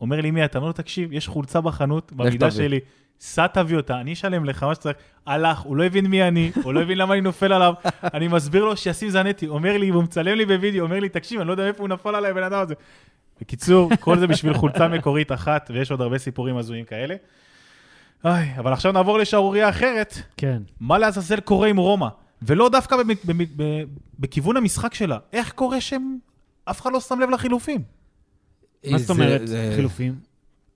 אומר לי, מי אתה? אומר לו, תקשיב, יש חולצה בחנות, במידה תביא." שלי, סע תביא אותה, אני אשלם לך מה שצריך. הלך, הוא לא הבין מי אני, הוא לא הבין למה אני נופל עליו, אני מסביר לו שישים זנטי, אומר לי, והוא מצלם לי בווידאו, אומר לי, תקשיב, אני לא יודע איפה הוא נפל עליי, הבן אדם הזה. בקיצור, כל זה בשביל חולצה מקורית אחת, ויש עוד הרבה סיפורים הזויים כאלה. איי, אבל עכשיו נעבור לשערורייה אחרת. כן. מה לעזאזל קורה עם רומא? ולא דווקא במ- במ- ב- בכיוון המשחק שלה. איך קורה שהם... אף אחד לא שם לב לחילופים. מה זאת אומרת, זה- חילופים?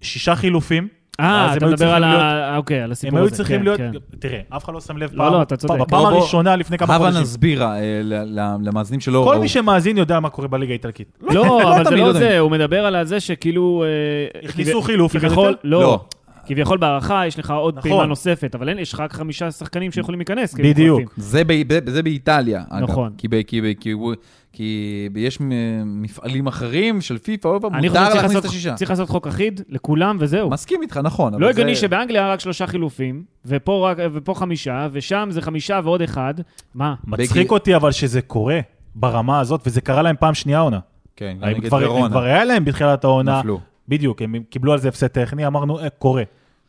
שישה חילופים. אה, אתה הם מדבר על ה... אוקיי, על הסיפור הם הזה. היו צריכים כן, להיות... כן. תראה, אף אחד לא שם לב לא, פעם... לא, אתה צודק. בפעם. הראשונה לפני כמה הבה חודשים. נסביר אה, ל- ל- למאזינים שלא כל. מי שמאזין יודע מה קורה בליגה האיטלקית. לא, אבל זה לא לא זה, הוא מדבר על זה שכאילו... אה, הכניסו כביכול- חילוף יותר? לא. כביכול בהערכה יש לך עוד נכון. פעימה נוספת, אבל אין, יש לך רק חמישה שחקנים שיכולים להיכנס. בדיוק. זה, ב, ב, זה באיטליה, אגב. נכון. כי, ב, כי, ב, כי, הוא- כי ב- יש מ- מפעלים אחרים של פיפ"א, עוד פעם, אני מותר להכניס לעשות- את השישה. צריך לעשות חוק אחיד לכולם וזהו. מסכים איתך, נכון. לא זה- הגיוני שבאנגליה רק שלושה חילופים, ופה, רק, ופה חמישה, ושם זה חמישה ועוד אחד. מה? מצחיק בגי- אותי אבל שזה קורה ברמה הזאת, וזה קרה להם פעם שנייה עונה. כן, גם נגד ורונה. כבר היה להם בתחילת העונה. נפלו. בדיוק, הם קיבלו על זה הפסד טכני, אמרנו, אה, קורה.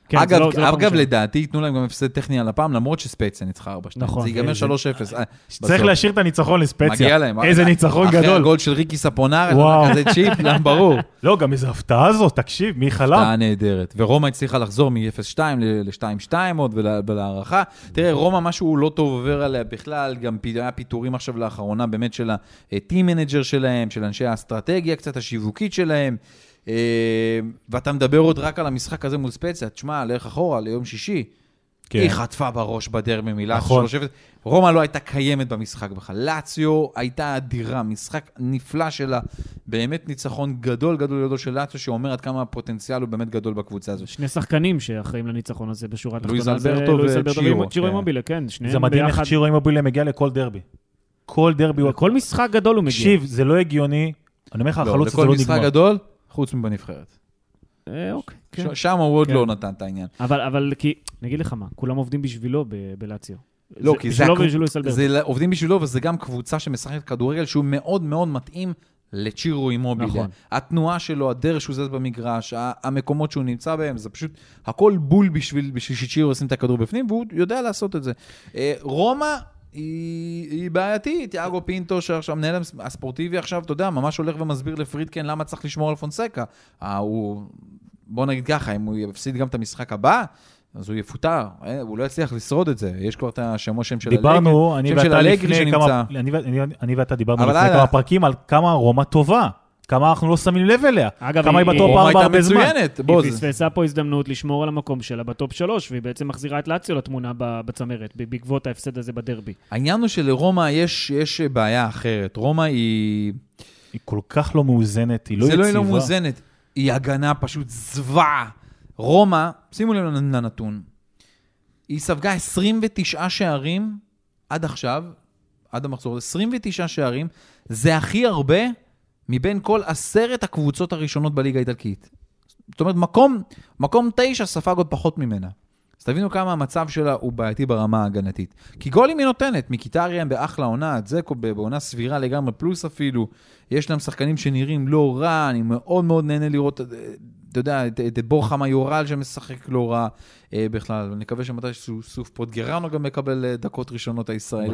כן, זה אגב, לא- זה לא אגב. לדעתי ייתנו להם גם הפסד טכני על הפעם, למרות שספייציה ניצחה 4-2. נכון. זה ייגמר זה- 3-0. אה, צריך בסוף. להשאיר את הניצחון לספציה. מגיע להם. איזה אה, ניצחון אחרי גדול. הגול של ריקי ספונר, וואו. כזה צ'יפ, לא, ברור. [LAUGHS] לא, גם איזו הפתעה זאת, תקשיב, מי חלם? הפתעה נהדרת. ורומא הצליחה לחזור מ-0-2 ל-2-2 עוד ול- ולהערכה. תראה, רומא משהו לא טוב עובר עליה בכלל, גם היה פיטורים עכשיו לאחרונה באמת של ה-team manager שלהם, של אנשי האסטרטגיה קצת השיווקית שלהם. אה, ואתה מדבר עוד רק על המשחק הזה מול ספציה, תשמע, לך אחורה ליום שישי. כן. היא חטפה בראש בדרבי מלאציו. נכון. שיושבת- רומא לא הייתה קיימת במשחק בכלל. לאציו הייתה אדירה, משחק נפלא שלה. באמת ניצחון גדול גדול גדול של לאציו, שאומר עד כמה הפוטנציאל הוא באמת גדול בקבוצה הזאת. שני שחקנים שאחראים לניצחון הזה בשורה התחתונה. לואיז אלברטו וצ'ירו, כן. אימובילה, כן, זה מדהים איך. צ'ירו אימובילה מגיע לכל דרבי. כל דרבי הוא... כל משחק גדול הוא מגיע. תקשיב, זה לא הגיוני. אני אומר לך, לא, החלוץ הזה לכל לא משחק נגמר. גדול, חוץ מבנבחרת. אה, אוקיי, כן. שם הוא עוד כן. לא נתן את העניין. אבל, כי, אני אגיד לך מה, כולם עובדים בשבילו ב- בלאציו. לא, כי זה בשבילו ובשביל אלברטו. זה עובדים בשבילו, וזה גם קבוצה שמשחקת כדורגל שהוא מאוד מאוד מתאים לצ'ירו אימובילה. נכון. התנועה שלו, הדרך שהוא זז במגרש, המקומות שהוא נמצא בהם, זה פשוט הכל בול בשביל, בשביל שצ'ירו ישים את הכדור בפנים, והוא יודע לעשות את זה. אה, רומא... היא, היא בעייתית, טיאגו פינטו, שעכשיו מנהל הספורטיבי עכשיו, אתה יודע, ממש הולך ומסביר לפרידקן למה צריך לשמור על פונסקה. אה, הוא, בוא נגיד ככה, אם הוא יפסיד גם את המשחק הבא, אז הוא יפוטר, אה, הוא לא יצליח לשרוד את זה. יש כבר את השם, שם של דיברנו, אני ואתה אלגרי לפני כמה... שנמצא. אני ו- אני- אני ואתה דיברנו לפני. כמה פרקים על כמה רומא טובה. כמה אנחנו לא שמים לב אליה. אגב, כמה היא היא- בטופ רומא ארבע הייתה הרבה זמן. מצוינת, בוא, היא זה- פספסה פה הזדמנות לשמור על המקום שלה בטופ שלוש, והיא בעצם מחזירה את לאציו לתמונה ב- בצמרת, בעקבות ההפסד הזה בדרבי. העניין הוא שלרומא יש, יש בעיה אחרת. רומא היא... היא כל כך לא מאוזנת, היא לא זה יציבה. לא היא לא מאוזנת, היא הגנה פשוט זוועה. רומא, שימו לב לנתון, היא ספגה 29 שערים עד עכשיו, עד המחזור, 29 שערים, זה הכי הרבה מבין כל עשרת הקבוצות הראשונות בליגה האיטלקית. זאת אומרת, מקום, מקום תשע ספג עוד פחות ממנה. אז תבינו כמה המצב שלה הוא בעייתי ברמה ההגנתית. כי גולים היא נותנת, מקיטריאן באחלה עונה, זקו בעונה סבירה לגמרי, פלוס אפילו. יש להם שחקנים שנראים לא רע, אני מאוד מאוד נהנה לראות, אה, אתה יודע, את, את בורחה מיורל שמשחק לא רע אה, בכלל. אני מקווה שמתי סוף פוטגרנו גם מקבל אה, דקות ראשונות הישראלי.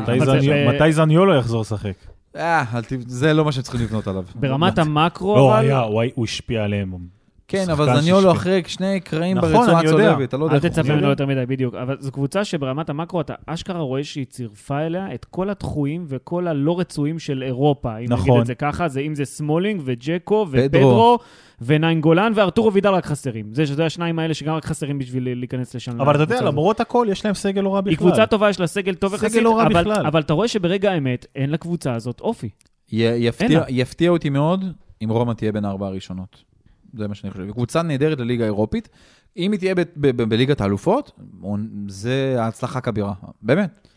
מתי זניולו יחזור לשחק? אה, זה לא מה שהם צריכים לבנות עליו. ברמת המקרו, לא, אבל... היה- הוא השפיע עליהם. כן, אבל זניולו. אחרי שני קרעים נכון, ברצועה. הצולבת, אתה לא יודע אל תצפה. ממנו יותר מדי, בדיוק. אבל זו קבוצה שברמת המקרו אתה אשכרה רואה שהיא צירפה אליה את כל הדחויים וכל הלא רצויים של אירופה. אם נכון. נגיד את זה ככה, זה אם זה סמולינג וג'קו פדרו. ופדרו וניין גולן וארתורו וידל רק חסרים. זה שזה השניים האלה שגם רק חסרים בשביל להיכנס לשם. אבל אתה יודע. למרות הכל, יש להם סגל לא רע בכלל. היא קבוצה טובה, יש לה סגל טוב סגל יחסית, לא רע אבל- בכלל. אבל אתה רואה שברגע האמת אין לקבוצה הזאת אופי. י- יפתיע. יפתיע אותי מאוד אם רומא תהיה בין הארבע הראשונות. זה מה שאני חושב. קבוצה נהדרת לליגה האירופית. אם היא תהיה בליגת האלופות, זה הצלחה כבירה. באמת.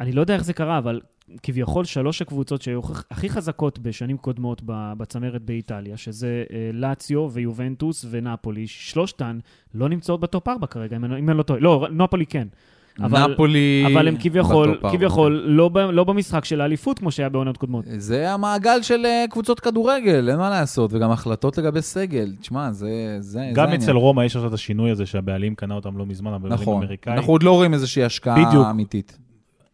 אני לא יודע איך זה קרה, אבל כביכול שלוש הקבוצות שהיו הכ- הכי חזקות בשנים קודמות בצמרת באיטליה, שזה אה, לאציו ויובנטוס ונפולי, שלושתן לא נמצאות בטופ 4 כרגע, אם אני לא טועה. לא, נפולי כן. אבל- נפולי... אבל הם כביכול. כביכול לא, ב- לא במשחק של האליפות כמו שהיה בעונות קודמות. זה המעגל של אה, קבוצות כדורגל, אין מה לעשות, וגם החלטות לגבי סגל. תשמע, זה זה- זה גם העניין. אצל רומא יש עכשיו את השינוי הזה שהבעלים קנה אותם לא מזמן, הבעלים נכון. האמריקאים. אנחנו עוד לא רואים איזושהי השקעה בדיוק. אמיתית.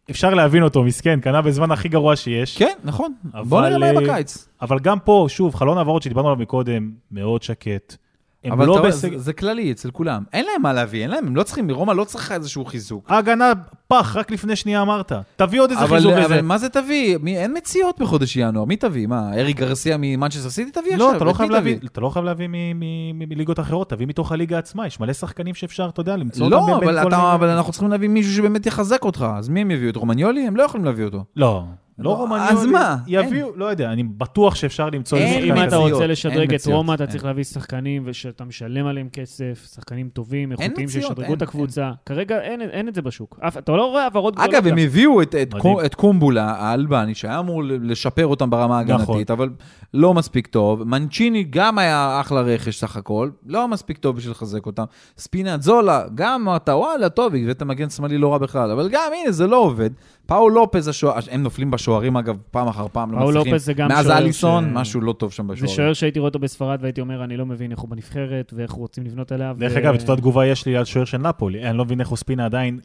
אפשר להבין אותו, מסכן, קנה בזמן הכי גרוע שיש. כן, נכון. אבל, בוא נראה מה יהיה אה, בקיץ. אבל גם פה, שוב, חלון העברות שדיברנו עליו מקודם, מאוד שקט. הם אבל לא אתה בסגל... זה- זה כללי אצל כולם. אין להם מה להביא, אין להם, הם לא צריכים, רומא לא צריכה איזשהו חיזוק. ההגנה פח, רק לפני שנייה אמרת. תביא עוד איזה אבל, חיזוק אבל לזה. מה זה תביא? מי, אין מציאות בחודש ינואר, מי תביא? מה, ארי גרסיה ממנצ'סטר סיטי תביא לא, עכשיו? אתה לא חייב להביא? אתה לא חייב להביא מליגות אחרות, תביא מתוך הליגה עצמה, יש מלא שחקנים שאפשר, אתה יודע, למצוא אותם לא, בין- בין אבל, אתה, אבל אנחנו צריכים להביא מישהו שבאמת יחזק אותך. אז מי הם יביאו? את רומניולי? הם לא יכולים להביא אותו. לא, לא, לא רומניולי. אז מה? יביאו, לא יודע, אני בטוח שאפשר למצוא איזה אם שחקן אתה רוצה לשדרג את רומא, אתה. צריך להביא שחקנים ושאתה משלם עליהם כסף, שחקנים טובים, איכותיים שישדרגו את הקבוצה. כרגע אין- אין את זה בשוק. אתה לא רואה העברות גדולות. אגב, הם. הביאו את, קומבולה האלבני, שהיה אמור לשפר אותם ברמה ההגנתית, נכון. אבל לא מספיק טוב. מנצ'יני גם היה אחלה רכש סך הכל, לא מספיק טוב בשביל לחזק אותם. ספינת זולה, גם אמרת, וואלה, טוב, הבאת מגן שמאלי לא רע בכלל, אבל גם, הנה, זה לא עובד. פאול לופז, הם נופלים בשוערים, אגב, פעם אחר פעם, לא מצליחים. לופז זה גם מאז שוער אליסון, ש- משהו לא טוב שם זה בשוערים. שוער שהייתי רואה אותו בספרד והייתי אומר, אני לא מבין איך הוא בנבחרת ואיך רוצים לבנות עליו. דרך ו- אגב, את אותה תגובה יש לי על שוער של נפולי. אני לא מבין איך אוספינה עדיין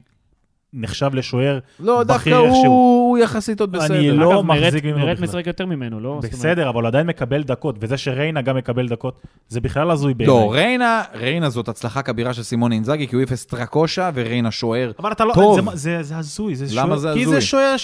נחשב לשוער לא, דווקא בכיר הוא איכשהו. הוא יחסית עוד בסדר. אני לא אגב, מחזיק ממנו בכלל. משחק יותר ממנו, לא? בסדר, אבל הוא עדיין מקבל דקות, וזה שריינה גם מקבל דקות, זה בכלל הזוי בעיניי. לא, ריינה, ריינה זאת הצלחה כבירה של סימון אינזאגי, כי הוא אפס טרקושה וריינה שוער. אבל אתה לא, טוב. זה, זה, זה הזוי, זה למה שוער, זה כי הזוי? זה שוער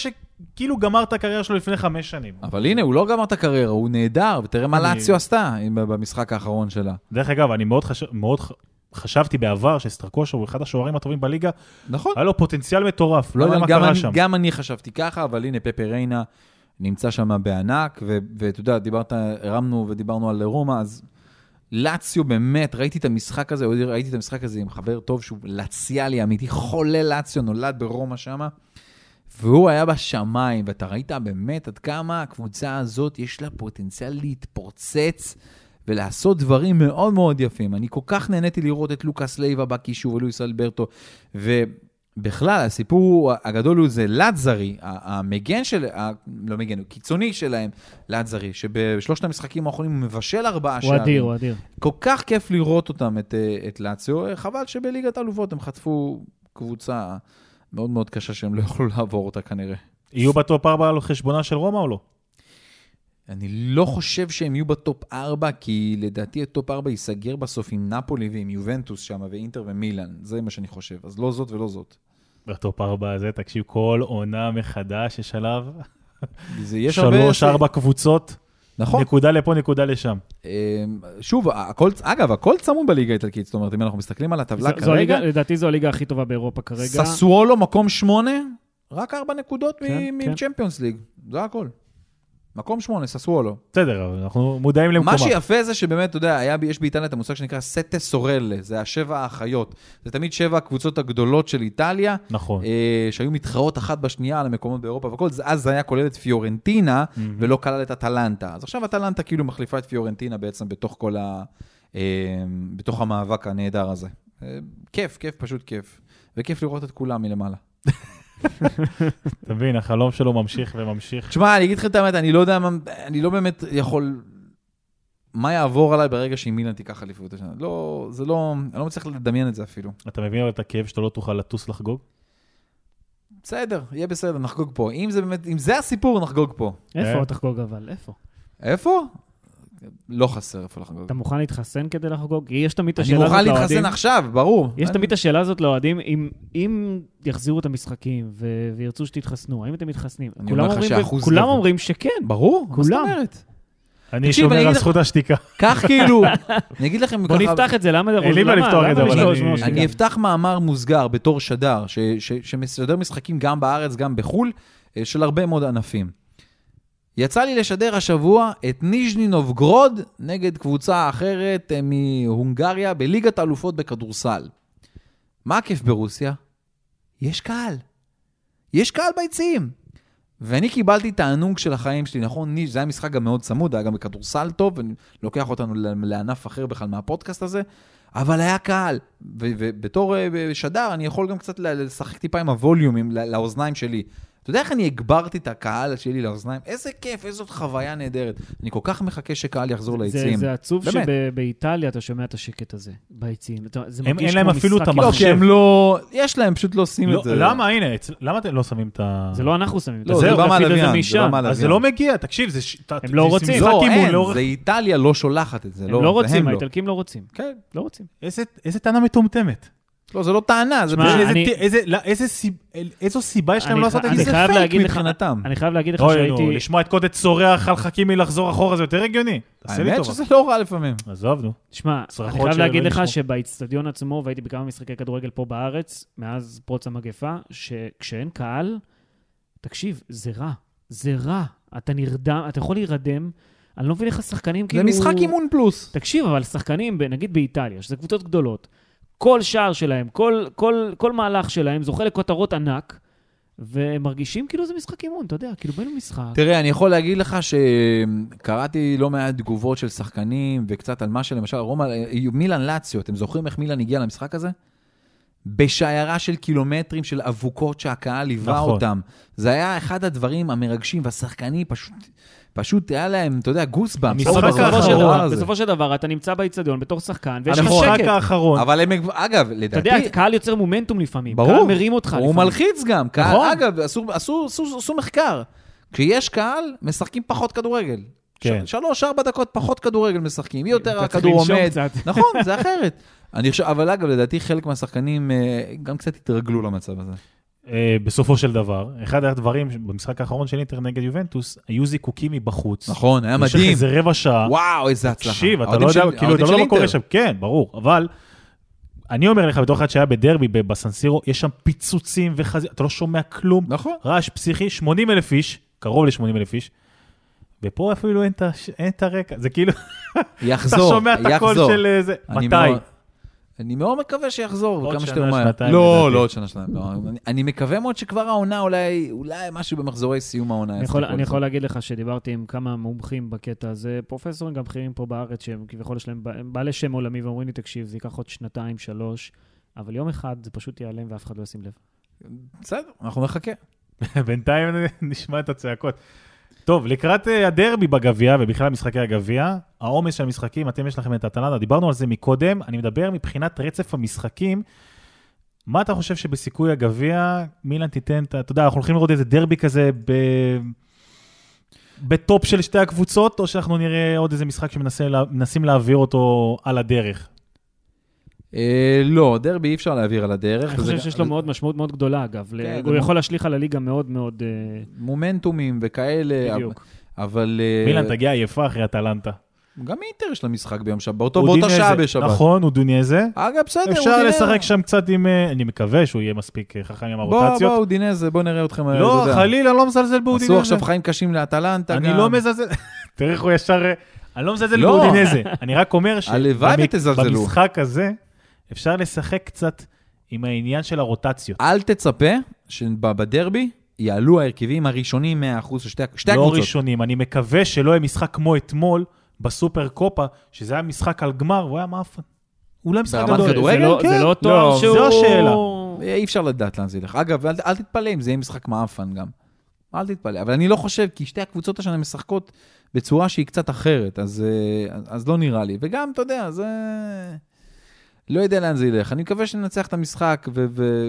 שכאילו גמר את הקריירה שלו לפני חמש שנים. אבל הנה, הוא לא גמר את הקריירה, הוא נהדר, ותראה מה אני- לאציו עשתה במשחק האחרון שלה. דרך אגב, אני מאוד חשוב, מאוד, ח- חשבתי בעבר שסטרקושה הוא אחד השוערים הטובים בליגה, נכון. היה לו פוטנציאל מטורף, לא יודע מה קרה אני- שם. גם אני חשבתי ככה, אבל הנה פפה ריינה נמצא שם בענק, ואתה יודע, דיברת, הרמנו ודיברנו על רומא, אז לאציו באמת, ראיתי את המשחק הזה, ראיתי את המשחק הזה עם חבר טוב שהוא לציאלי אמיתי, חולה לאציו, נולד ברומא שם, והוא היה בשמיים, ואתה ראית באמת עד כמה הקבוצה הזאת יש לה פוטנציאל להתפוצץ. ולעשות דברים מאוד מאוד יפים. אני כל כך נהניתי לראות את לוקאס לייבה בקישור ולואיס אלברטו, ובכלל, הסיפור הגדול הוא זה לזרי, ה- המגן של, לא מגן, הוא קיצוני שלהם, לזרי, שבשלושת המשחקים האחרונים הוא מבשל ארבעה הוא שערים. אדיר, הוא אדיר. כל כך כיף לראות אותם, את, אה, את לאציו. חבל שבליגת האלופות הם חטפו קבוצה מאוד מאוד קשה שהם לא יכלו לעבור אותה כנראה. יהיו בטופ 4 על חשבונה של רומא או לא? אני לא חושב שהם יהיו בטופ 4, כי לדעתי הטופ 4 ייסגר בסוף עם נפולי ועם יובנטוס שם, ואינטר ומילאן. זה מה שאני חושב. אז לא זאת ולא זאת. בטופ 4 הזה, תקשיב, כל עונה מחדש יש עליו זה, יש הרבה... שלוש, ארבע קבוצות, נכון. נקודה לפה, נקודה לשם. אה, שוב, הכל, אגב, הכל צמוד בליגה האיטלקית. זאת אומרת, אם אנחנו מסתכלים על הטבלה זו- זו כרגע, הליגה- לדעתי זו הליגה הכי טובה באירופה כרגע. ססוולו מקום שמונה, רק ארבע נקודות כן, כן. מצ'מפיונס ליג. זה הכל. מקום שמונה, ססוולו. בסדר, אבל אנחנו מודעים למקומה. מה שיפה זה שבאמת, אתה יודע, היה, יש באיטליה את המושג שנקרא סטה סורלה, זה השבע האחיות. זה תמיד שבע הקבוצות הגדולות של איטליה, נכון. אה, שהיו מתחרות אחת בשנייה על המקומות באירופה והכל, זה- אז זה היה כולל את פיורנטינה, ולא כלל את אטלנטה. אז עכשיו אטלנטה כאילו מחליפה את פיורנטינה בעצם בתוך כל ה... אה, בתוך המאבק הנהדר הזה. אה, כיף, כיף, פשוט כיף. וכיף לראות את כולם מלמעלה. [LAUGHS] אתה מבין, החלום שלו ממשיך וממשיך. תשמע, אני אגיד לך את האמת, אני לא יודע מה, אני לא באמת יכול... מה יעבור עליי ברגע שאם מילן תיקח אליפות השנה? לא, זה לא, אני לא מצליח לדמיין את זה אפילו. אתה מבין אבל את הכאב שאתה לא תוכל לטוס לחגוג? בסדר, יהיה בסדר, נחגוג פה. אם זה באמת, אם זה הסיפור, נחגוג פה. איפה אה? תחגוג אבל? איפה? איפה? לא חסר איפה לחגוג. אתה מוכן להתחסן כדי לחגוג? כי יש תמיד את אני השאלה הזאת מוכן לאוהדים. להתחסן עכשיו, ברור. יש אני- תמיד את השאלה הזאת לאוהדים, אם, אם יחזירו את המשחקים וירצו שתתחסנו, האם אתם מתחסנים? אני כולם אומר לך אומרים- שאחוז כולם גבוה. אומרים שכן. ברור, מה זאת. אומרת? אני אני שומר על זכות השתיקה. [LAUGHS] כך כאילו, אני אגיד לכם בוא ככה, נפתח את זה, למה... אין לי מה לפתוח את זה, אבל אני-? אני אפתח מאמר מוסגר בתור שדר, ש- ש- שמשדר משחקים גם בארץ, גם בחו"ל, אה, של הרבה מאוד ענפים. יצא לי לשדר השבוע את ניז'ני נובגרוד נגד קבוצה אחרת אה, מהונגריה בליגת האלופות בכדורסל. מה הכיף ברוסיה? יש קהל. יש קהל ביציעים. ואני קיבלתי תענוג של החיים שלי, נכון? ניש, זה היה משחק גם מאוד צמוד, היה גם בכדורסל טוב, ואני לוקח אותנו לענף אחר בכלל מהפודקאסט הזה, אבל היה קהל. ובתור אה, שדר, אני יכול גם קצת לשחק טיפה עם הווליומים לא- לאוזניים שלי. אתה יודע איך אני הגברתי את הקהל שלי לאוזניים? איזה כיף, איזו חוויה נהדרת. אני כל כך מחכה שקהל יחזור ליציעים. זה עצוב. שבאיטליה אתה שומע את השקט הזה, ביציעים. זה הם- מרגיש אין להם אפילו את לא, המחשב. כי הם לא... יש להם, פשוט לא עושים לא, את זה. למה? הנה, למה אתם לא שמים את ה... זה לא אנחנו שמים. לא, את זה זה משם. בא מהלוויין. אז זה לא מגיע, תקשיב, זה... הם לא רוצים. לא, אין, זה איטליה לא שולחת את זה. הם לא, לא רוצים, לא. האיטלקים לא רוצים. כן. לא רוצים. איזה- איזה טענה מטומטמת. לא, זה לא טענה, זה פשוט... איזה- אני- איזה- לא, איזה סיב- איזו סיבה יש להם לא לעשות את זה? זה פייק מבחינתם. אני חייב להגיד לך שהייתי... לשמוע את קודש צורח על חכימי לחזור אחורה זה יותר הגיוני. האמת. שזה לא רע לפעמים. עזוב, נו. שמע, אני חייב להגיד לך. שבאיצטדיון עצמו, והייתי בכמה משחקי כדורגל פה בארץ, מאז פרוץ המגפה, שכשאין קהל, תקשיב, זה רע. זה רע. אתה נרדם, אתה יכול להירדם, אני לא מבין איך השחקנים זה כאילו... משחק אימון פלוס. תקשיב, אבל שחקנים, נגיד באיטליה, שזה קבוצות גדולות, כל שער שלהם, כל, כל, כל מהלך שלהם זוכה לכותרות ענק, והם מרגישים כאילו זה משחק אימון, אתה יודע, כאילו בין משחק. תראה, אני יכול להגיד לך שקראתי לא מעט תגובות של שחקנים, וקצת על מה שלמשל, רומא, מילאן לאציו, אתם זוכרים איך מילאן הגיע למשחק הזה? בשיירה של קילומטרים של אבוקות שהקהל ליווה נכון. אותם. זה היה אחד הדברים המרגשים, והשחקנים פשוט, פשוט היה להם, אתה יודע, גוסבאמס. המשחק בסופו של דבר- בסופו של דבר, אתה נמצא באיצטדיון בתור שחקן, ויש לך המשחק שקט. האחרון, אבל הם, אגב, אתה לדעתי, יודע, קהל יוצר מומנטום לפעמים. ברור. קהל מרים אותך הוא לפעמים. מלחיץ גם. קהל, נכון. אגב, עשו, עשו, עשו, עשו מחקר. כשיש קהל, משחקים פחות כדורגל. כן. ש- שלוש, ארבע דקות פחות כדורגל משחקים. יותר אתה הכדור עומד. קצת. נכון, זה [LAUGHS] אחרת. אני חושב, אבל אגב, לדעתי חלק מהשחקנים אה, גם קצת התרגלו למצב הזה. אה, בסופו של דבר, אחד הדברים במשחק האחרון של אינטר נגד יובנטוס, היו זיקוקים מבחוץ. נכון, היה מדהים. איזה רבע שעה. וואו, איזה הצלחה. תקשיב, אתה לא יודע, של- כאילו, אתה לא יודע מה קורה. שם. כן, ברור, אבל אני אומר לך, בתור אחד שהיה בדרבי בסנסירו, יש שם פיצוצים וחזית, אתה לא שומע כלום. נכון. רעש פסיכי, 80 אלף איש, קרוב ל-80 אלף איש, ופה אפילו אין את הרקע, זה כאילו, אתה יחזור, שומע את הקול יחזור. של אה, זה, אני מתי? אני מאוד מקווה שיחזור, עוד כמה שנה, שיותר מהר. שנתיים, לא, לדעתי. לא עוד שנה, שנתיים. לא. אני- אני מקווה מאוד שכבר העונה, אולי אולי משהו במחזורי סיום העונה. אני יכול, אני. יכול להגיד לך שדיברתי עם כמה מומחים בקטע הזה, פרופסורים גם בכירים פה בארץ, שהם כביכול יש להם, הם בעלי שם עולמי, ואומרים לי, תקשיב, זה ייקח עוד שנתיים, שלוש, אבל יום אחד זה פשוט ייעלם ואף אחד לא ישים לב. בסדר, אנחנו נחכה. [LAUGHS] בינתיים נשמע את הצעקות. טוב, לקראת אה, הדרבי בגביע, ובכלל משחקי הגביע, העומס של המשחקים, אתם יש לכם את אטלנטה, דיברנו על זה מקודם, אני מדבר מבחינת רצף המשחקים. מה אתה חושב שבסיכוי הגביע, מילאן תיתן, את ה- אתה יודע, אנחנו הולכים לראות איזה דרבי כזה ב... בטופ של שתי הקבוצות, או שאנחנו נראה עוד איזה משחק שמנסים להעביר אותו על הדרך? אה, לא, דרבי אי אפשר להעביר על הדרך. אני חושב שיש לו מאוד משמעות מאוד גדולה, אגב. כן, הוא יכול להשליך על הליגה מאוד מאוד... אה, מומנטומים וכאלה. בדיוק. אבל... אה, מילאן תגיע עייפה אחרי אטלנטה. גם אינטר יש לה משחק ביום שבת, באותו- באותה שעה בשבת. נכון, אודינזה. אגב, בסדר, אפשר אודינזה. לשחק שם קצת עם... אני מקווה שהוא יהיה מספיק חכם עם בוא, הרוטציות. בוא, אודינזה, בוא נראה אתכם. לא. חלילה, לא מזלזל באודינזה. עשו עכשיו חיים קשים לאטלנטה גם. אני לא מזלזל, [LAUGHS] תראה איך הוא ישר... אני לא מזלזל לא. באודינזה. אני רק אומר הלוואי ותזלזלו. שבמשחק הזה אפשר לשחק קצת עם העניין של הרוטציות. אל תצפה שבדרבי יעלו ההרכבים הראשונים 100% של שתי שתי לא הקבוצות. ראשונים. אני מקווה שלא יהיה משחק כמו אתמול בסופר קופה, שזה היה משחק על גמר, והוא היה מאפן. הוא לא משחק ברמת גדול. כדורגל? זה לא- כן. זה לא תואר לא, שהוא... זו השאלה. אי אפשר לדעת לאן זה ילך. אגב, אל, אל תתפלא אם זה יהיה משחק מעפן גם. אל תתפלא. אבל אני לא חושב, כי שתי הקבוצות השנה משחקות בצורה שהיא קצת אחרת, אז, אה, אז לא נראה לי. וגם, אתה יודע, זה... לא יודע לאן זה ילך. אני מקווה שננצח את המשחק ו... ו...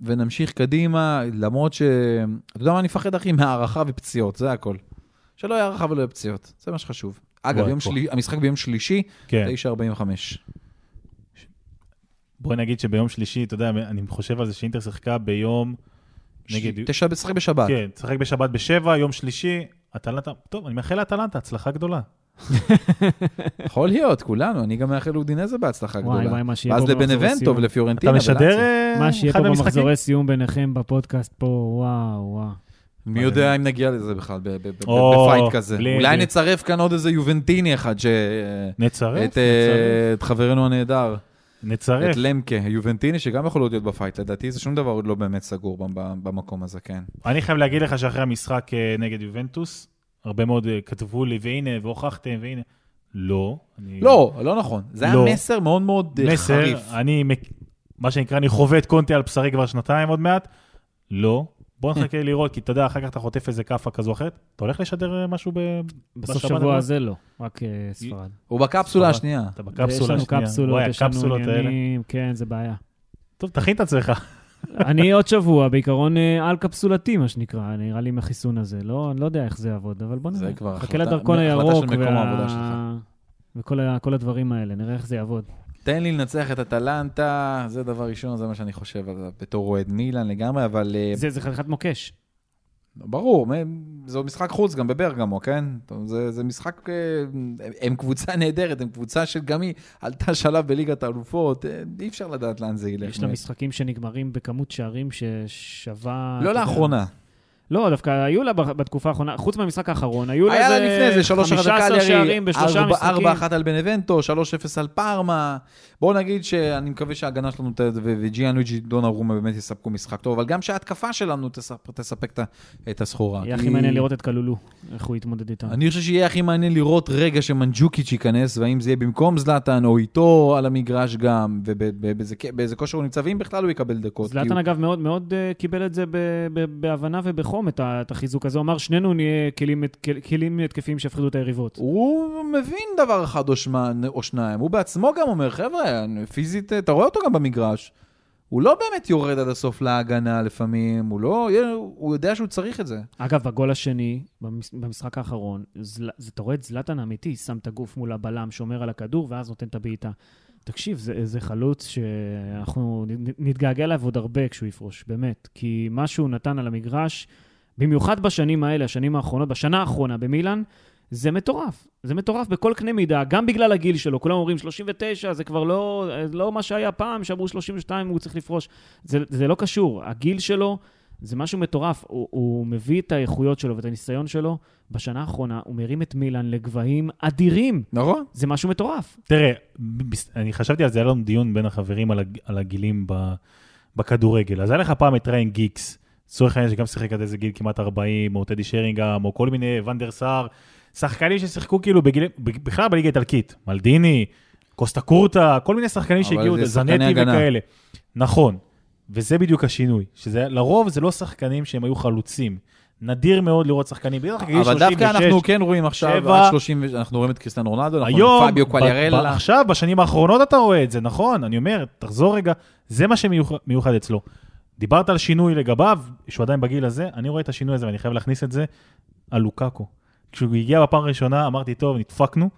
ונמשיך קדימה, למרות ש... אתה יודע מה אני מפחד, אחי? מהערכה ופציעות, זה הכל. שלא יהיה הערכה ולא יהיה פציעות, זה מה שחשוב. אגב, יום. שלי... המשחק ביום שלישי, כן. 9.45. בוא נגיד שביום שלישי, אתה יודע, אני חושב על זה שאינטר שיחקה ביום נגד... תשע משחק בשבת. כן, תשחק בשבת בשבע, יום שלישי, אטלנטה, טוב, אני מאחל לאטלנטה, הצלחה גדולה. [LAUGHS] יכול להיות, כולנו, אני גם מאחל לאודינזה בהצלחה וואי, גדולה. וואי, מה שיהיה ואז פה במחזור לבנבנטו סיום. ולפיורנטינה. אתה משדר. אה, מה שיהיה פה? במחזורי סיום ביניכם בפודקאסט פה, וואו, וואו. מי יודע אם נגיע לזה בכלל, ב- ב- ב- או, בפייט כזה. אולי. נצרף כאן עוד איזה יובנטיני אחד, ש... נצרף, את, אה, נצרף, את חברנו הנהדר, נצרף. את למקה, יובנטיני, שגם יכול להיות בפייט, לדעתי זה שום דבר עוד לא באמת סגור במקום הזה, כן. אני חייב להגיד לך שאחרי המשחק אה, נגד יובנטוס, הרבה מאוד אה, כתבו לי, והנה, והוכחתם, והנה. לא. אני- לא, לא נכון. זה היה לא. מסר מאוד מאוד אה, מסר, חריף. אני, מק- מה שנקרא, אני חווה את קונטי על בשרי כבר שנתיים עוד מעט. לא. בוא נחכה לראות, כי אתה יודע, אחר כך אתה חוטף איזה כאפה כזו או אחרת. אתה הולך לשדר אה, משהו ב... בסוף שבוע? הזה לא, רק אה, ספרד. הוא בקפסולה. השנייה. אתה יש בקפסולה לנו השנייה. קפסולות, יש לנו הקפסולות האלה. עניינים, כן, זה בעיה. טוב, תכין את עצמך. אני עוד שבוע, בעיקרון אה, על קפסולתי, מה שנקרא, נראה לי עם החיסון הזה. לא אני לא יודע איך זה יעבוד, אבל בוא זה נראה. כבר חכה החלטה- לדרכון הירוק וה-. וכל ה- כל הדברים האלה, נראה איך זה יעבוד. תן לי לנצח את אטלנטה, זה דבר ראשון, זה מה שאני חושב עליו, בתור אוהד מילאן לגמרי, אבל אה, זה זה חתיכת מוקש. ברור, מ- זה משחק חוץ גם בברגמו, כן? זה, זה משחק, אה, הם קבוצה נהדרת, הם קבוצה שגם היא עלתה שלב בליגת האלופות, אה, אי אפשר לדעת לאן זה ילך. יש לה משחקים שנגמרים בכמות שערים ששווה... לא אתה יודע- לאחרונה. לא, דווקא היו לה בתקופה האחרונה, חוץ מהמשחק האחרון, היו לה היה לה איזה לפני זה 3 על 15 קליירי, שערים בשלושה משחקים. 4-1 על בנבנטו, 3-0 על פארמה. בואו נגיד שאני מקווה שההגנה שלנו וג'יאן לואיג'י דונה רומה באמת יספקו משחק טוב, אבל גם שההתקפה שלנו תספ- תספק את הסחורה. יהיה כי- הכי מעניין לראות את קלולו, איך הוא יתמודד איתם. אני חושב שיהיה הכי מעניין לראות רגע שמנג'וקיץ' ייכנס, והאם זה יהיה במקום זלאטן או איתו על המגרש גם, ובאיזה כושר הוא נמצא, ואם בכלל הוא יקבל דקות. זלאטן אגב מאוד מאוד אה, קיבל את זה בהבנה ובחום, את ה- את החיזוק הזה. הוא אמר, שנינו נהיה כלים כל- כלים התקפיים שיפחידו את היריבות. הוא מבין דבר אחד או, שמה, או שניים, הוא בעצמו גם אומר, חבר'ה, פיזית, אתה רואה אותו גם במגרש. הוא לא באמת יורד עד הסוף להגנה לפעמים, הוא לא, הוא יודע שהוא צריך את זה. אגב, הגול השני במש- במשחק האחרון, זל- זה- אתה רואה את זלאטן האמיתי, שם את הגוף מול הבלם, שומר על הכדור, ואז נותן את הבעיטה. תקשיב, זה, זה חלוץ שאנחנו נתגעגע אליו עוד הרבה כשהוא יפרוש, באמת. כי מה שהוא נתן על המגרש, במיוחד בשנים האלה, השנים האחרונות, בשנה האחרונה במילאן, זה מטורף. זה מטורף בכל קנה מידה, גם בגלל הגיל שלו. כולם אומרים 39, זה כבר לא, לא מה שהיה פעם, שאמרו 32, הוא צריך לפרוש. זה, זה לא קשור. הגיל שלו זה משהו מטורף. הוא, הוא מביא את האיכויות שלו ואת הניסיון שלו. בשנה האחרונה הוא מרים את מילאן לגבהים אדירים. נכון. זה משהו מטורף. תראה, אני חשבתי על זה, היה לנו דיון בין החברים על, הג, על הגילים ב, בכדורגל. אז היה לך פעם את ריין גיקס, לצורך העניין שגם שיחק עד איזה גיל כמעט 40, או טדי שרינגהם, או כל מיני ונדר סער, שחקנים ששיחקו כאילו בגיל, בכלל בליגה האיטלקית, מלדיני, קוסטה קורטה, כל מיני שחקנים אבל שהגיעו, זנטי. וכאלה. נכון, וזה בדיוק השינוי, שזה לרוב זה לא שחקנים שהם היו חלוצים. נדיר מאוד לראות שחקנים, בטח אבל 36. דווקא אנחנו כן רואים עכשיו. עד 30, אנחנו רואים את קריסטיאנו רונלדו, אנחנו היום, רואים פביו קואליארלה. עכשיו, בשנים האחרונות אתה רואה את זה, נכון? אני אומר, תחזור רגע, זה מה שמיוחד אצלו. דיברת על שינוי לגביו, שהוא עדיין בגיל הזה, אני רואה את השינוי הזה ואני חייב להכניס את זה על לוקאקו. כשהוא הגיע בפעם הראשונה, אמרתי, טוב, נדפקנו.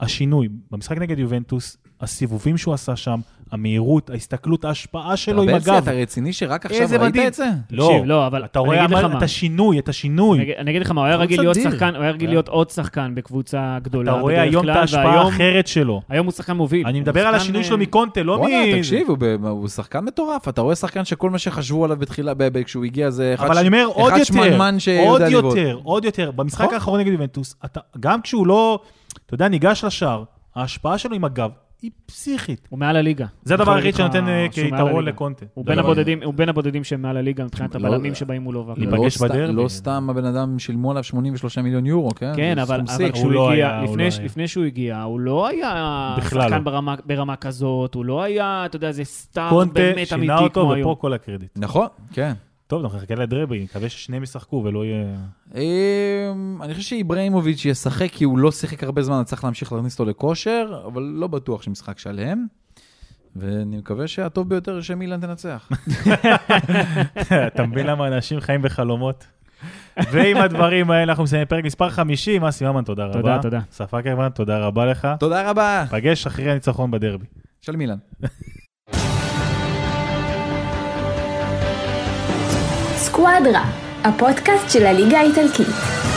השינוי, במשחק נגד יובנטוס, הסיבובים שהוא עשה שם, המהירות, ההסתכלות, ההשפעה שלו עם הגב. אתה רציני שרק עכשיו ראית מדהים. את זה? לא, לא, אבל אתה רואה. את השינוי, את השינוי. אני, אגיד- אני אגיד לך מה, הוא היה רגיל להיות אדיר. שחקן, הוא היה רגיל. להיות עוד שחקן בקבוצה גדולה. אתה רואה היום את ההשפעה האחרת שלו. היום הוא שחקן מוביל. אני מדבר על השינוי אה, שלו מקונטה, לא מ... תקשיב, הוא שחקן מטורף. אתה רואה שחקן שכל מה שחשבו עליו בתחילה, כשהוא הגיע, זה אחד אבל ש- אני אומר עוד אחד יותר, שמנמן שיודע עוד לבעוט. יותר, עוד יותר. במשחק נכון. האחרון נגד יובנטוס, אתה- גם כשהוא לא, אתה יודע, ניגש לשער, ההשפעה שלו עם הגב היא פסיכית. הוא מעל הליגה. זה הדבר היחיד שנותן אה, כיתרון. לקונטה. הוא בין הדבר- הבודדים, הוא בין הבודדים שהם מעל הליגה מבחינת לא- הבלמים שבאים מולו. לא להיפגש סתם- בדרבי. לא סתם הבן אדם שילמו עליו 83 מיליון יורו, כן? כן, אבל. כשהוא לא הגיע, לפני לא ש- היה. לפני שהוא הגיע, הוא לא היה שחקן לא. ברמה- כזאת, הוא לא היה, אתה יודע, זה סטאר קונטה באמת שינה אמיתי אותו, כמו היום. ופה כל הקרדיט. נכון, כן. טוב, אנחנו נחכה לדרבי, נקווה ששניהם ישחקו ולא יהיה... אמ, אני חושב שאיברהימוביץ' ישחק כי הוא לא שיחק הרבה זמן, אז צריך להמשיך להכניס אותו לכושר, אבל לא בטוח שמשחק שלם. ואני מקווה שהטוב ביותר שמילן תנצח. [LAUGHS] אתה מבין למה אנשים חיים בחלומות? ועם הדברים האלה אנחנו מסיימים פרק מספר 50. אסי ממן, תודה רבה. תודה, תודה. שפה קרמן, תודה רבה לך. תודה רבה. פגש אחרי הניצחון בדרבי. של מילן. סקואדרה, הפודקאסט של הליגה האיטלקית.